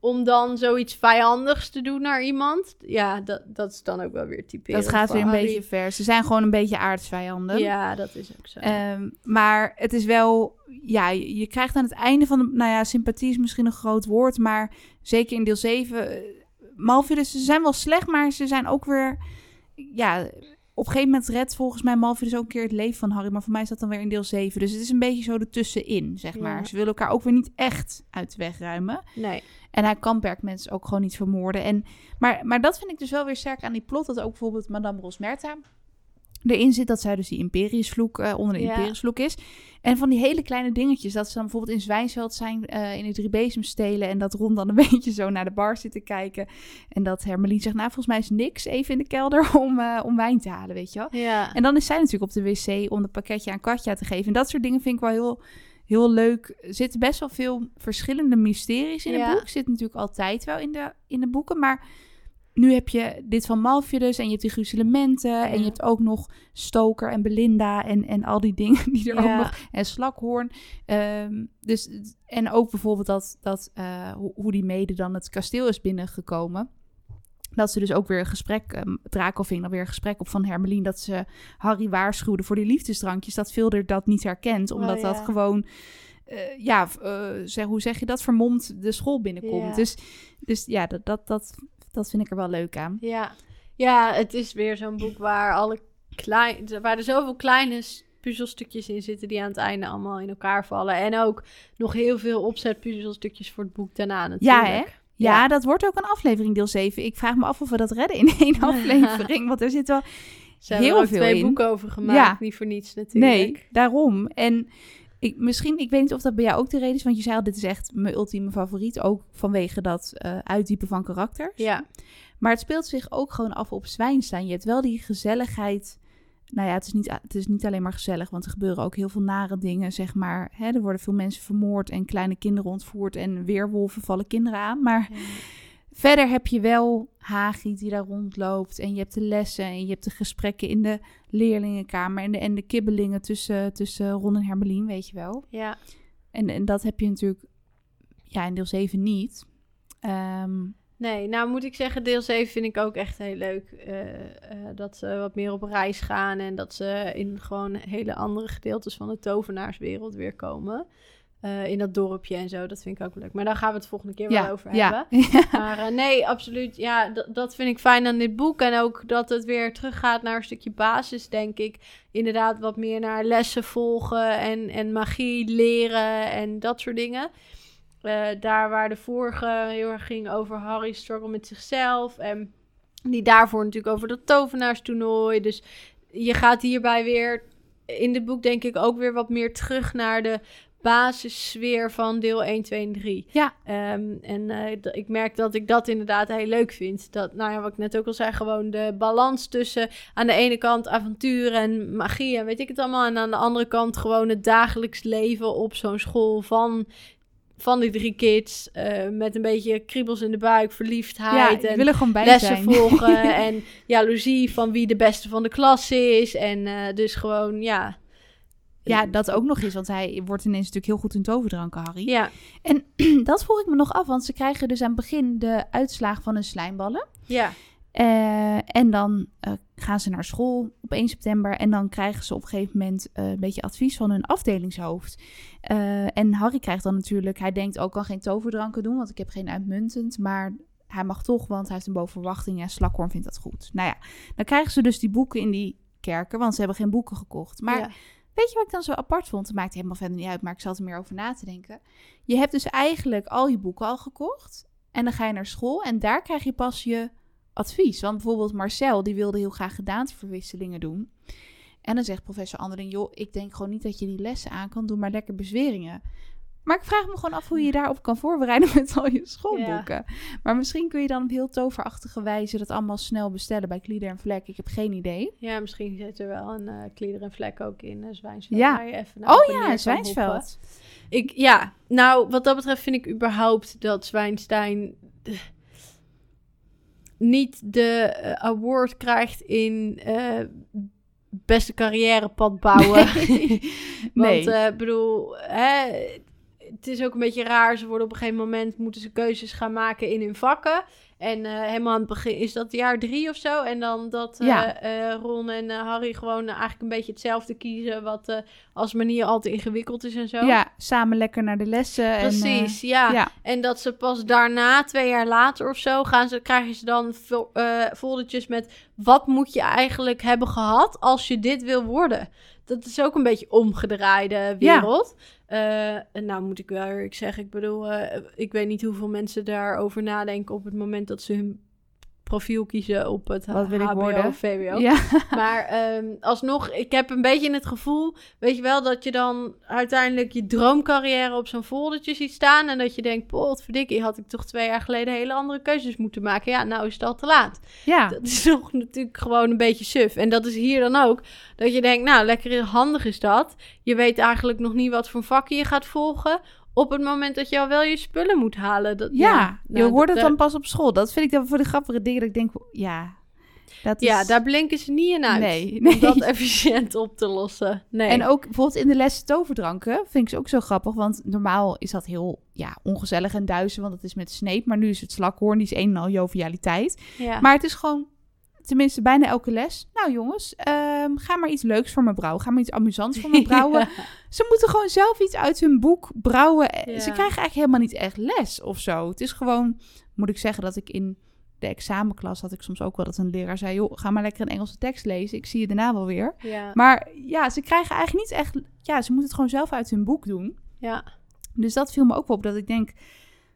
om dan zoiets vijandigs te doen naar iemand. Ja, dat, dat is dan ook wel weer typerend Dat gaat weer een Harry. beetje ver. Ze zijn gewoon een beetje aardsvijanden. Ja, dat is ook zo. Ehm, maar het is wel, ja, je, je krijgt aan het einde van de, nou ja, sympathie is misschien een groot woord, maar zeker in deel 7, eh, Malfidus, ze zijn wel slecht, maar ze zijn ook weer, ja, op een gegeven moment redt volgens mij Malfidus ook een keer het leven van Harry, maar voor mij is dat dan weer in deel 7. Dus het is een beetje zo ertussenin, zeg maar. Ja. Ze willen elkaar ook weer niet echt uit de weg ruimen. nee. En hij kan perkmensen ook gewoon niet vermoorden. En, maar, maar dat vind ik dus wel weer sterk aan die plot. Dat ook bijvoorbeeld Madame Rosmerta erin zit. Dat zij dus die Imperiusvloek eh, onder de Ja. Imperiusvloek is. En van die hele kleine dingetjes. Dat ze dan bijvoorbeeld in Zwijnsveld zijn eh, in de drie bezem stelen. En dat Ron dan een beetje zo naar de bar zit te kijken. En dat Hermelien zegt, nou volgens mij is niks even in de kelder om, eh, om wijn te halen, weet je wel. Ja. En dan is zij natuurlijk op de wc om het pakketje aan Katja te geven. En dat soort dingen vind ik wel heel, heel leuk. Er zitten best wel veel verschillende mysteries in Ja. het boek. Zit natuurlijk altijd wel in de, in de boeken. Maar nu heb je dit van Malfidus en je hebt die gruzelementen. En je hebt ook nog Stoker en Belinda en, en al die dingen die er Ja. ook nog... En Slakhoorn. Ehm, dus, en ook bijvoorbeeld dat, dat, eh, hoe, hoe die mede dan het kasteel is binnengekomen. Dat ze dus ook weer een gesprek, um, Draco ving dan weer een gesprek op van Hermelien, dat ze Harry waarschuwde voor die liefdesdrankjes. Dat Vilder dat niet herkent, omdat Oh, dat ja. gewoon, eh, ja, eh, zeg, hoe zeg je dat, vermomd de school binnenkomt. Ja. Dus, dus ja, dat, dat, dat, dat vind ik er wel leuk aan. Ja. ja, het is weer zo'n boek waar, alle klein, waar er zoveel kleine puzzelstukjes in zitten die aan het einde allemaal in elkaar vallen. En ook nog heel veel opzetpuzzelstukjes voor het boek daarna natuurlijk. Ja, hè? Ja, Ja. dat wordt ook een aflevering deel 7. Ik vraag me af of we dat redden in één aflevering, want er zit wel Ze hebben heel er ook veel twee in. boeken over gemaakt, Ja. niet voor niets natuurlijk. Nee, daarom. En ik, misschien, ik weet niet of dat bij jou ook de reden is, want je zei al, dit is echt mijn ultieme favoriet, ook vanwege dat eh, uitdiepen van karakters. Ja, Maar het speelt zich ook gewoon af op Zwijnstein. Je hebt wel die gezelligheid. Nou ja, het is, niet, het is niet alleen maar gezellig, want er gebeuren ook heel veel nare dingen, zeg maar. Hè, er worden veel mensen vermoord en kleine kinderen ontvoerd en weerwolven vallen kinderen aan. Maar verder heb je wel Hagi die daar rondloopt en je hebt de lessen en je hebt de gesprekken in de leerlingenkamer en de, en de kibbelingen tussen, tussen Ron en Hermelien, weet je wel. ja. En, en dat heb je natuurlijk ja, in deel 7 niet. Ehm, Nee, nou moet ik zeggen, deel 7 vind ik ook echt heel leuk. eh, eh, dat ze wat meer op reis gaan en dat ze in gewoon hele andere gedeeltes van de tovenaarswereld weer komen. Eh, in dat dorpje en zo, dat vind ik ook leuk. Maar daar gaan we het volgende keer wel over ja. hebben. Maar eh, nee, absoluut. Ja, dat vind ik fijn aan dit boek. En ook dat het weer teruggaat naar een stukje basis, denk ik. Inderdaad, wat meer naar lessen volgen en, en magie leren en dat soort dingen. Eh, daar waar de vorige heel erg ging over Harry's struggle met zichzelf. En die daarvoor natuurlijk over dat tovenaarstoernooi. Dus je gaat hierbij weer in dit boek denk ik ook weer wat meer terug naar de basissfeer van deel 1, 2 en 3. Ja. Ehm, en eh, ik merk dat ik dat inderdaad heel leuk vind. Dat, nou ja, wat ik net ook al zei, gewoon de balans tussen aan de ene kant avontuur en magie en weet ik het allemaal. En aan de andere kant gewoon het dagelijks leven op zo'n school van, van die drie kids. eh, met een beetje kriebels in de buik, ja, verliefdheid ik en wil er gewoon bij lessen zijn. volgen. en jaloezie van wie de beste van de klas is. En eh, dus gewoon, ja. Ja, dat ook nog eens, want hij wordt ineens natuurlijk heel goed in toverdranken, Harry. Ja, dat vroeg ik me nog af, want ze krijgen dus aan het begin de uitslagen van hun slijmballen. ja, Eh, en dan eh, gaan ze naar school op 1 september. En dan krijgen ze op een gegeven moment eh, een beetje advies van hun afdelingshoofd. En Harry krijgt dan natuurlijk, hij denkt ook kan geen toverdranken doen, want ik heb geen uitmuntend. Maar hij mag toch, want hij heeft een bovenverwachting en Slakhoorn vindt dat goed. Nou ja, dan krijgen ze dus die boeken in die kerken, want ze hebben geen boeken gekocht. Maar ja. Weet je wat ik dan zo apart vond? Het maakt helemaal verder niet uit, maar ik zat er meer over na te denken. Je hebt dus eigenlijk al je boeken al gekocht. En dan ga je naar school en daar krijg je pas je advies. Want bijvoorbeeld Marcel, die wilde heel graag gedaanteverwisselingen doen. En dan zegt professor Anderling, joh, ik denk gewoon niet dat je die lessen aan kan. Doe maar lekker bezweringen. Maar ik vraag me gewoon af hoe je daarop kan voorbereiden met al je schoolboeken. Maar misschien kun je dan op heel toverachtige wijze dat allemaal snel bestellen bij Klieder en Vlek. Ik heb geen idee. Ja, misschien zit er wel een eh klieder en vlek ook in uh, Zwijnsveld. Ja. waar je even naar Oh ja, Zwijnsveld. Ik, ja, nou, wat dat betreft vind ik überhaupt dat Zwijnstein eh, niet de award krijgt in beste carrièrepad bouwen. Nee. Want, eh, bedoel, hè, het is ook een beetje raar. Ze worden op een gegeven moment moeten ze keuzes gaan maken in hun vakken. En eh, helemaal aan het begin is dat jaar drie of zo. En dan dat eh, Ja. eh, Ron en Harry gewoon eigenlijk een beetje hetzelfde kiezen. Wat als manier al te ingewikkeld is en zo. Ja, samen lekker naar de lessen. Precies, En, ja. ja. En dat ze pas daarna, twee jaar later of zo, gaan ze, krijgen ze dan fo- foldertjes met wat moet je eigenlijk hebben gehad als je dit wil worden. Dat is ook een beetje omgedraaide wereld. Eh, en nou moet ik wel eerlijk zeggen, ik bedoel, eh, ik weet niet hoeveel mensen daarover nadenken op het moment dat ze hun profiel kiezen op het Wat wil HBO of VWO. ja. Maar ehm, alsnog, ik heb een beetje het gevoel, weet je wel, dat je dan uiteindelijk je droomcarrière op zo'n foldertje ziet staan. En dat je denkt, potverdikkie, had ik toch twee jaar geleden hele andere keuzes moeten maken. Ja, nou is het al te laat. ja. Dat is toch natuurlijk gewoon een beetje suf. En dat is hier dan ook, dat je denkt, nou, lekker handig is dat. Je weet eigenlijk nog niet wat voor vakken je gaat volgen. Op het moment dat je al wel je spullen moet halen. Dat, Ja, nou, je hoort dat- het dan pas op school. Dat vind ik dan voor de grappige dingen dat ik denk, ja, dat is... Ja, daar blinken ze niet in uit. Nee, Om dat efficiënt op te lossen. Nee. En ook bijvoorbeeld in de lessen toverdranken vind ik ze ook zo grappig. Want normaal is dat heel ja, ongezellig en duizen, want het is met Snape. Maar nu is het slakhoorn, die is een en al jovialiteit. ja. Maar het is gewoon, tenminste bijna elke les. Nou jongens, ehm, ga maar iets leuks voor me brouwen. Ga maar iets amusants voor me brouwen. Ja. Ze moeten gewoon zelf iets uit hun boek brouwen. Ja. Ze krijgen eigenlijk helemaal niet echt les of zo. Het is gewoon, moet ik zeggen, dat ik in de examenklas had ik soms ook wel dat een leraar zei... joh, ga maar lekker een Engelse tekst lezen. Ik zie je daarna wel weer. Ja. Maar ja, ze krijgen eigenlijk niet echt... Ja, ze moeten het gewoon zelf uit hun boek doen. ja. Dus dat viel me ook wel op dat ik denk...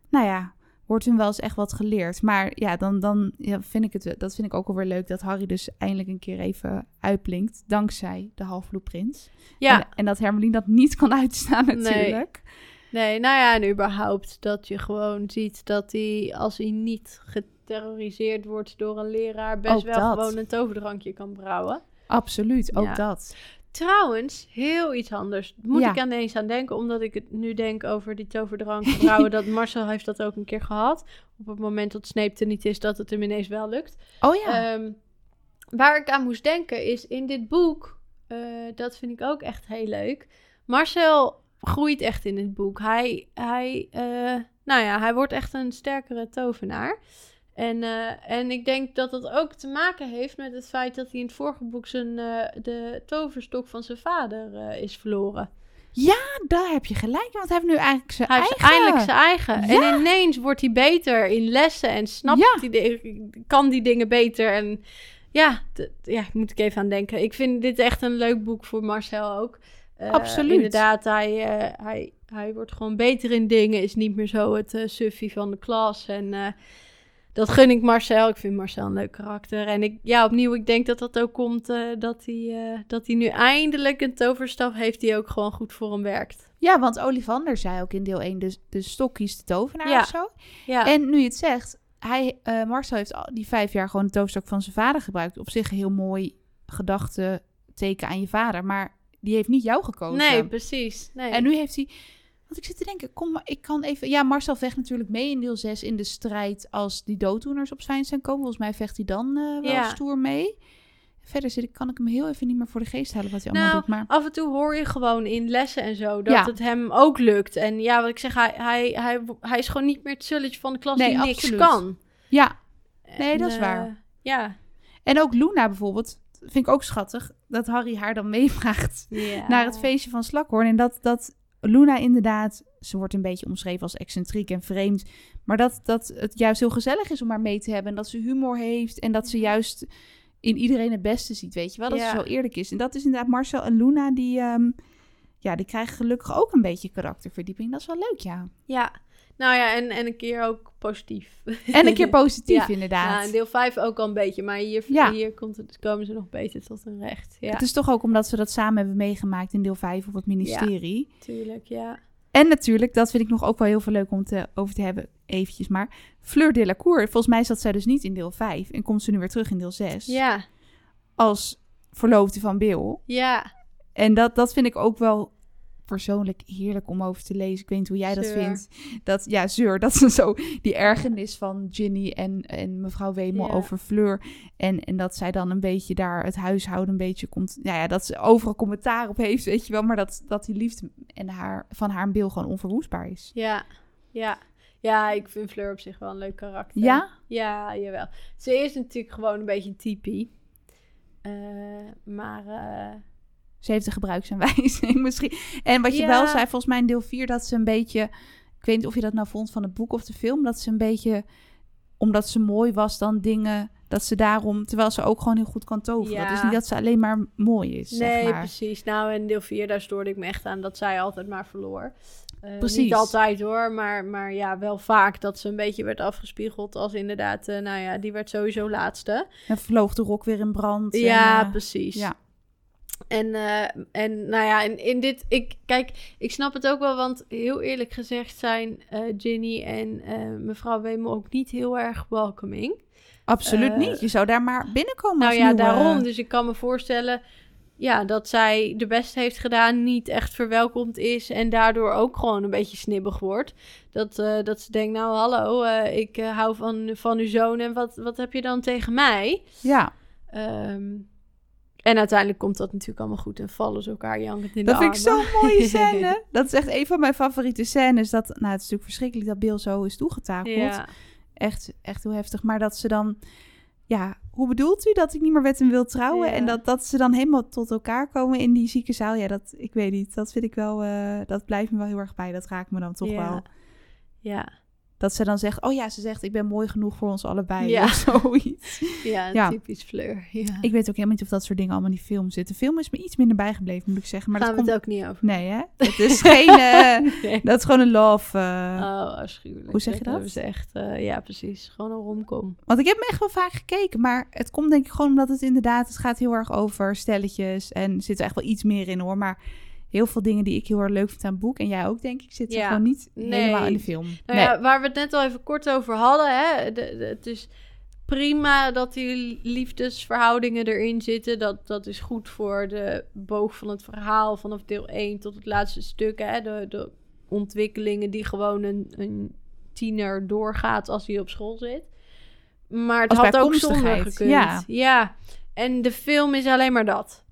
Nou ja, wordt hun wel eens echt wat geleerd. Maar ja, dan, dan ja, vind ik het... Dat vind ik ook alweer leuk dat Harry dus eindelijk een keer even uitblinkt. Dankzij de Halfbloedprins. Ja, En, en dat Hermelien dat niet kan uitstaan Nee. natuurlijk. nee, nou ja, en überhaupt dat je gewoon ziet dat hij, als hij niet geterroriseerd wordt door een leraar, best Ook wel dat. gewoon een toverdrankje kan brouwen. Absoluut, ook Ja. dat. Trouwens, heel iets anders. Moet Ja. ik aan eens aan denken, omdat ik het nu denk over die toverdrank brouwen. dat Marcel heeft dat ook een keer gehad. Op het moment dat Snape er niet is, dat het hem ineens wel lukt. Oh ja. Ehm, waar ik aan moest denken is in dit boek, eh, dat vind ik ook echt heel leuk. Marcel groeit echt in het boek. Hij, hij, eh, nou ja, hij wordt echt een sterkere tovenaar. En, eh, en ik denk dat dat ook te maken heeft met het feit dat hij in het vorige boek zijn, eh, de toverstok van zijn vader eh, is verloren. Daar heb je gelijk, want hij heeft nu eigenlijk zijn Hij heeft eigen... eindelijk zijn eigen. Ja. En ineens wordt hij beter in lessen en snapt Ja. hij kan die dingen beter. En ja, ja, moet ik even aan denken. Ik vind dit echt een leuk boek voor Marcel ook. Absoluut. Inderdaad, hij, hij, hij wordt gewoon beter in dingen. Is niet meer zo het suffie van de klas. En dat gun ik Marcel. Ik vind Marcel een leuk karakter. En ik, ja, opnieuw, ik denk dat dat ook komt eh, dat, hij, eh, dat hij nu eindelijk een toverstaf heeft die ook gewoon goed voor hem werkt. Ja, want Olivander zei ook in deel 1, de, de stok kiest de tovenaar Ja. of zo. Ja, En nu je het zegt, hij, eh, Marcel heeft al die vijf jaar gewoon de toverstok van zijn vader gebruikt. Op zich een heel mooi gedachte teken aan je vader, maar die heeft niet jou gekozen. nee, precies. Nee. En nu heeft hij... Want ik zit te denken, kom maar, ik kan even... Ja, Marcel vecht natuurlijk mee in deel 6 in de strijd als die dooddoeners op Zwijnstein komen. Volgens mij vecht hij dan eh, wel Ja. stoer mee. Verder zit ik, kan ik hem heel even niet meer voor de geest halen wat hij allemaal Nou, doet. Maar af en toe hoor je gewoon in lessen en zo dat Ja. het hem ook lukt. En ja, wat ik zeg, hij, hij, hij, hij is gewoon niet meer het zulletje van de klas Nee, die niks absoluut. kan. ja, Nee, En, dat is eh, waar. Ja. en ook Luna bijvoorbeeld, vind ik ook schattig, dat Harry haar dan meevraagt naar het feestje van Slakhoorn. En dat, dat Luna inderdaad, ze wordt een beetje omschreven als excentriek en vreemd. Maar dat, dat het juist heel gezellig is om haar mee te hebben. En dat ze humor heeft. En dat ze juist in iedereen het beste ziet, weet je wel. Dat Ja. ze zo eerlijk is. En dat is inderdaad Marcel en Luna, die, ehm, ja, die krijgen gelukkig ook een beetje karakterverdieping. Dat is wel leuk, ja. Ja. Nou ja, en, en een keer ook positief. En een keer positief, Ja. inderdaad. Ja, deel 5 ook al een beetje, maar hier, Ja. hier komt het, komen ze nog beter tot hun recht. Ja, Het is toch ook omdat ze dat samen hebben meegemaakt in deel 5 op het ministerie. tuurlijk, ja. En natuurlijk, dat vind ik nog ook wel heel veel leuk om te, over te hebben, eventjes maar. Fleur Delacour, volgens mij zat zij dus niet in deel 5 en komt ze nu weer terug in deel 6 Ja, als verloofde van Bill. ja, En dat, dat vind ik ook wel persoonlijk heerlijk om over te lezen. Ik weet niet hoe jij dat Zeur. vindt. Dat, ja, zeur. Dat is zo die ergernis van Ginny en, en mevrouw Wemel Ja. over Fleur. En, en dat zij dan een beetje daar het huishouden een beetje komt... Ja, ja, dat ze overal commentaar op heeft, weet je wel. Maar dat, dat die liefde en haar, van haar Bill gewoon onverwoestbaar is. Ja, ja. Ja, ik vind Fleur op zich wel een leuk karakter. Ja? Ja, jawel. Ze is natuurlijk gewoon een beetje een typie. Eh, maar eh, Ze heeft een gebruiksaanwijzing misschien. En wat je Ja. wel zei, volgens mij in deel 4, dat ze een beetje... Ik weet niet of je dat nou vond van het boek of de film. Dat ze een beetje, omdat ze mooi was dan dingen... Dat ze daarom, terwijl ze ook gewoon heel goed kan toveren. Ja. Dus niet dat ze alleen maar mooi is, nee, zeg maar. precies. Nou, in deel 4, daar stoorde ik me echt aan dat zij altijd maar verloor. Eh, Precies. Niet altijd hoor, maar, maar ja, wel vaak dat ze een beetje werd afgespiegeld als inderdaad, eh, nou ja, die werd sowieso laatste. En vloog de rok weer in brand. en, Ja, eh, precies. ja. En, eh, en nou ja, in, in dit, ik, kijk, ik snap het ook wel, want heel eerlijk gezegd zijn eh, Ginny en eh, mevrouw Wemel ook niet heel erg welcoming. Absoluut niet. Je zou daar maar binnenkomen Nou ja, nieuwe- daarom. Dus ik kan me voorstellen ja, dat zij de best heeft gedaan, niet echt verwelkomd is en daardoor ook gewoon een beetje snibbig wordt. Dat, eh, dat ze denkt, nou hallo, ik hou van, van uw zoon en wat, wat heb je dan tegen mij? Ja, Ehm, en uiteindelijk komt dat natuurlijk allemaal goed en vallen ze elkaar jankend in dat de vind ik zo'n mooie scène. dat is echt een van mijn favoriete scènes. Dat, nou, het is natuurlijk verschrikkelijk dat Bill zo is toegetakeld. Ja, Echt, echt heel heftig. Maar dat ze dan... Ja, hoe bedoelt u dat ik niet meer met hem wil trouwen? Ja. En dat, dat ze dan helemaal tot elkaar komen in die ziekenzaal. Ja, dat, ik weet niet. Dat vind ik wel... eh, dat blijft me wel heel erg bij. Dat raakt me dan toch ja. wel. Ja, Dat ze dan zegt... Oh ja, ze zegt ik ben mooi genoeg voor ons allebei. Ja. Of zoiets. ja, Ja. typisch Fleur. Ja. Ik weet ook helemaal niet of dat soort dingen allemaal in die film zitten. De film is me iets minder bijgebleven, moet ik zeggen. Maar Gaan dat we komt... het ook niet over. Nee, hè? Het is geen... eh, Nee. dat is gewoon een love... eh, Oh, afschuwelijk. Hoe zeg je dat? hebben ze echt, eh, ja, precies. Gewoon een romcom. Want ik heb hem echt wel vaak gekeken, maar het komt denk ik gewoon omdat het inderdaad, het gaat heel erg over stelletjes en zit er echt wel iets meer in hoor, maar heel veel dingen die ik heel erg leuk vind aan het boek en jij ook denk ik, zitten Ja. gewoon niet Nee. helemaal in de film. Nou nee. ja, waar we het net al even kort over hadden, hè. De, de- het is prima dat die liefdesverhoudingen erin zitten. Dat, dat is goed voor de boog van het verhaal vanaf deel 1 tot het laatste stuk. Hè. De, de ontwikkelingen die gewoon een, een tiener doorgaat als hij op school zit. Maar het Als had ook zonder gekund. ja. ja. En de film is alleen maar dat.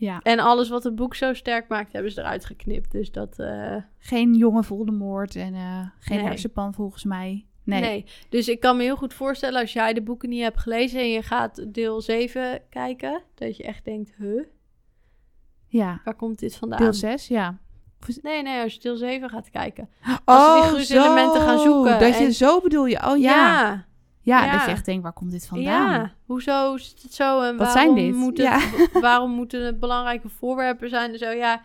Ja, En alles wat het boek zo sterk maakt, hebben ze eruit geknipt. Dus dat... eh, geen jonge Voldemort en eh, geen Nee. hersenpan volgens mij. Nee. Nee. Dus ik kan me heel goed voorstellen als jij de boeken niet hebt gelezen en je gaat deel 7 kijken, dat je echt denkt, huh, Ja, waar komt dit vandaan? deel 6, ja. Nee, nee, als je deel 7 gaat kijken. Als die oh, gruzelementen zo. gaan zoeken Dat je zo bedoel je. Oh ja. ja. Ja, dat ja. je echt denkt, waar komt dit vandaan? ja. Hoezo zit het zo en Wat waarom, zijn dit? Moet het, Ja. waarom moeten het belangrijke voorwerpen zijn en zo? Ja,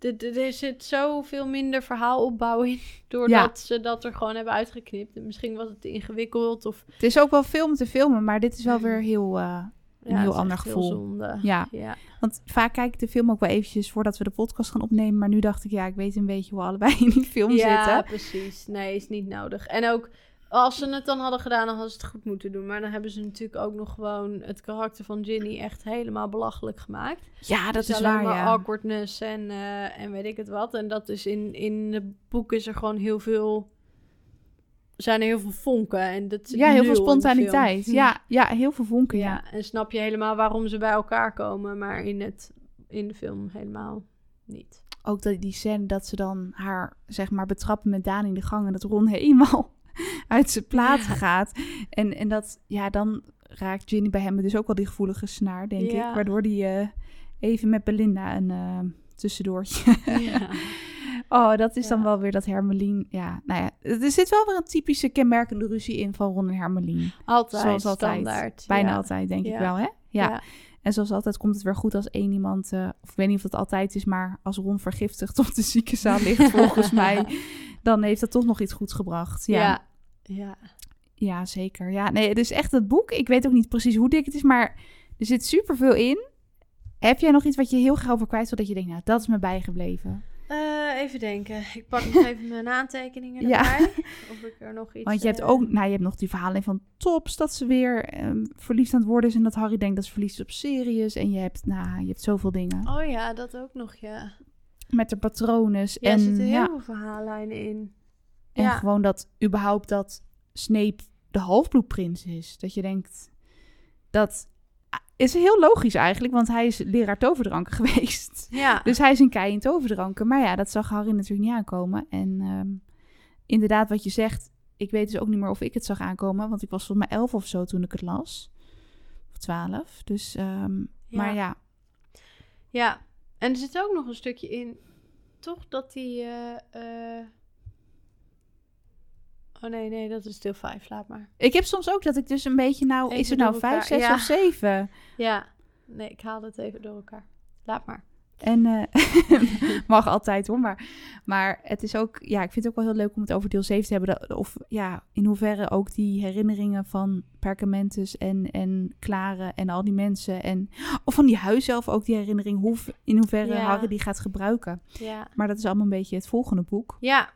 er- zit zoveel minder verhaalopbouw in, doordat ze dat er gewoon hebben uitgeknipt. En misschien was het te ingewikkeld of... Het is ook wel film te filmen, maar dit is wel weer heel... eh, Een ja, heel is ander gevoel. ja, Ja. Want vaak kijk ik de film ook wel eventjes voordat we de podcast gaan opnemen. Maar nu dacht ik, ja, ik weet een beetje hoe we allebei in die film Ja, zitten. precies. Nee, is niet nodig. En ook als ze het dan hadden gedaan, dan hadden ze het goed moeten doen. Maar dan hebben ze natuurlijk ook nog gewoon het karakter van Ginny echt helemaal belachelijk gemaakt. Ja, dat Dus is waar, maar ja. awkwardness en, eh, en weet ik het wat. En dat is in, in het boek is er gewoon heel veel... Zijn er heel veel vonken. En dat Ja, heel veel spontaniteit. Ja, ja, heel veel vonken, ja. Ja, en snap je helemaal waarom ze bij elkaar komen. Maar in, het, in de film helemaal niet. Ook dat, die scène dat ze dan haar, zeg maar, betrappen met Daan in de gang... en dat Ron helemaal uit zijn plaat Ja. gaat. En, en dat, ja, dan raakt Ginny bij hem dus ook wel die gevoelige snaar, denk Ja. ik. Waardoor die eh, even met Belinda een eh, tussendoortje... Ja. Oh, dat is dan wel weer dat Hermelien. Ja, nou ja, er zit wel weer een typische kenmerkende ruzie in van Ron en Hermelien. Altijd, Zoals altijd. standaard. Bijna altijd, denk ik wel, hè? Ja. En zoals altijd komt het weer goed als één iemand, eh, of ik weet niet of dat altijd is, maar als Ron vergiftigd op de ziekenzaal ligt, volgens mij, dan heeft dat toch nog iets goeds gebracht. Ja, ja. Ja. ja. zeker. Ja, nee, het is echt het boek. Ik weet ook niet precies hoe dik het is, maar er zit superveel in. Heb jij nog iets wat je heel graag over kwijt wil, dat je denkt, nou, dat is me bijgebleven? Eh, even denken. Ik pak nog even mijn aantekeningen Ja. erbij. Of ik er nog iets... Want je hebt eh, ook, nou, je hebt nog die verhalen van Tops, dat ze weer ehm, verliefd aan het worden is en dat Harry denkt dat ze verliefd is op Sirius. En je hebt, nou, je hebt zoveel dingen. Oh ja, dat ook nog, ja. met de patronen. Ja, er en zitten heel ja, veel verhaallijnen in. en ja. gewoon dat überhaupt dat Snape de halfbloedprins is. Dat je denkt, dat is heel logisch eigenlijk, want hij is leraar toverdranken geweest. Ja, Dus hij is een kei in toverdranken. Maar ja, dat zag Harry natuurlijk niet aankomen. En ehm, inderdaad, wat je zegt, ik weet dus ook niet meer of ik het zag aankomen. Want ik was volgens mij elf of zo toen ik het las. Of twaalf. Dus, ehm, maar ja. ja. En er zit ook nog een stukje in, toch, dat die... Oh nee, nee, dat is deel 5, laat maar. Ik heb soms ook dat ik dus een beetje, nou, Even is het nou door vijf, elkaar, zes ja. of zeven? Ja, nee, ik haal het even door elkaar. Laat maar. En eh, mag altijd hoor. Maar, maar het is ook, ja, ik vind het ook wel heel leuk om het over deel 7 te hebben. Dat, of ja, in hoeverre ook die herinneringen van Perkamentus en, en Klare en al die mensen. En, of van die huis zelf ook die herinnering. Hoe, in hoeverre Ja. Harry die gaat gebruiken. Ja. Maar dat is allemaal een beetje het volgende boek. Ja,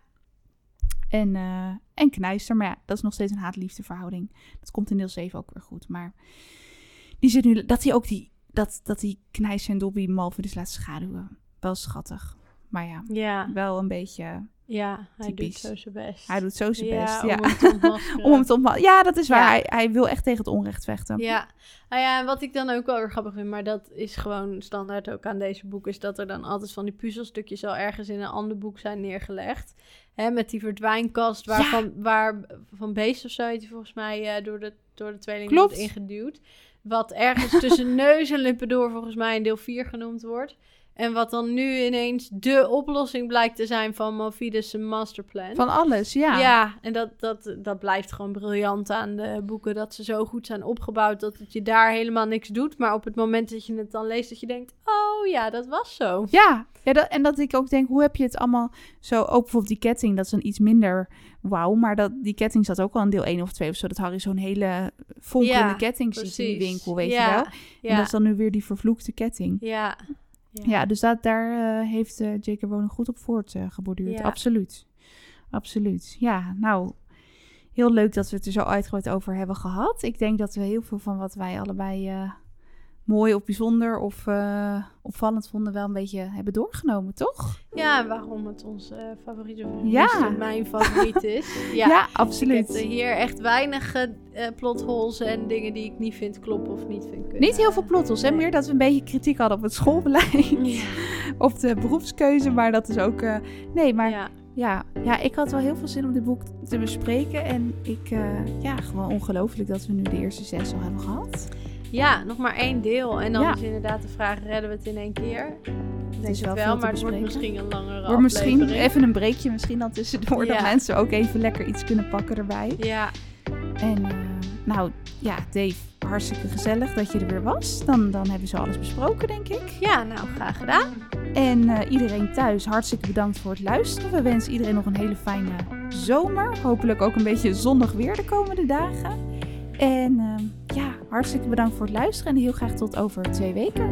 En, eh en Knijster, maar ja, dat is nog steeds een haat-liefde verhouding. Dat komt in deel 7 ook weer goed. Maar die zit nu, dat hij ook die, dat, dat die Knijster en Dobby Malfoy dus laat schaduwen. Wel schattig. Maar ja, ja, wel een beetje, ja. Hij Typisch. doet zo zijn best. hij doet zo zijn best. Ja, om hem te ontmaskeren. Ja, dat is waar. Ja. Hij, hij wil echt tegen het onrecht vechten. Ja, nou ja, en wat ik dan ook wel weer grappig vind, maar dat is gewoon standaard ook aan deze boek, is dat er dan altijd van die puzzelstukjes al ergens in een ander boek zijn neergelegd. Hè, met die verdwijnkast waarvan, waar Van Beest of zo heet die volgens mij eh, door, de, door de tweeling wordt ingeduwd. Wat ergens tussen neus en lippen door volgens mij in deel 4 genoemd wordt. En wat dan nu ineens de oplossing blijkt te zijn van Malfides' masterplan. Van alles, ja. Ja, en dat, dat, dat blijft gewoon briljant aan de boeken. Dat ze zo goed zijn opgebouwd dat het je daar helemaal niks doet. Maar op het moment dat je het dan leest, dat je denkt... Oh ja, dat was zo. Ja, ja dat, en dat ik ook denk, hoe heb je het allemaal zo... Ook bijvoorbeeld die ketting, dat is een iets minder wauw. Maar dat, die ketting zat ook al in deel 1 of 2 of zo. Dat Harry zo'n hele fonkelende Ja, ketting ziet in die winkel, weet ja, je wel. En Ja, dat is dan nu weer die vervloekte ketting. ja. Ja, dus dat, daar eh, heeft eh J.K. Rowling goed op voortgeborduurd. Ja. Absoluut. Absoluut. Ja, nou, heel leuk dat we het er zo uitgebreid over hebben gehad. Ik denk dat we heel veel van wat wij allebei eh, mooi of bijzonder of eh, opvallend vonden wel een beetje hebben doorgenomen, toch? Ja, waarom het onze eh, favoriete... Ja. Mijn favoriet is. Ja, Ja, Ik heb absoluut. hier echt weinig plotholes en dingen die ik niet vind kloppen of niet vind kunnen. Niet heel veel plottels, hè? Meer dat we een beetje kritiek hadden op het schoolbeleid. Ja. Of de beroepskeuze, maar dat is ook... nee, maar ja. Ja, ja, ik had wel heel veel zin om dit boek te bespreken. En ik, ja, gewoon ongelooflijk dat we nu de eerste zes al hebben gehad. Ja, nog maar één deel. En dan Ja. is inderdaad de vraag, redden we het in één keer? Denk is het wel maar het wordt misschien een langere Wordt misschien even een breekje, misschien dan tussendoor. Dat mensen ook even lekker iets kunnen pakken erbij. Ja, En eh, nou, ja, Dave, hartstikke gezellig dat je er weer was. Dan, dan hebben ze alles besproken, denk ik. ja, nou, graag gedaan. En eh, iedereen thuis, hartstikke bedankt voor het luisteren. We wensen iedereen nog een hele fijne zomer. Hopelijk ook een beetje zonnig weer de komende dagen. En eh, ja, hartstikke bedankt voor het luisteren. En heel graag tot over twee weken.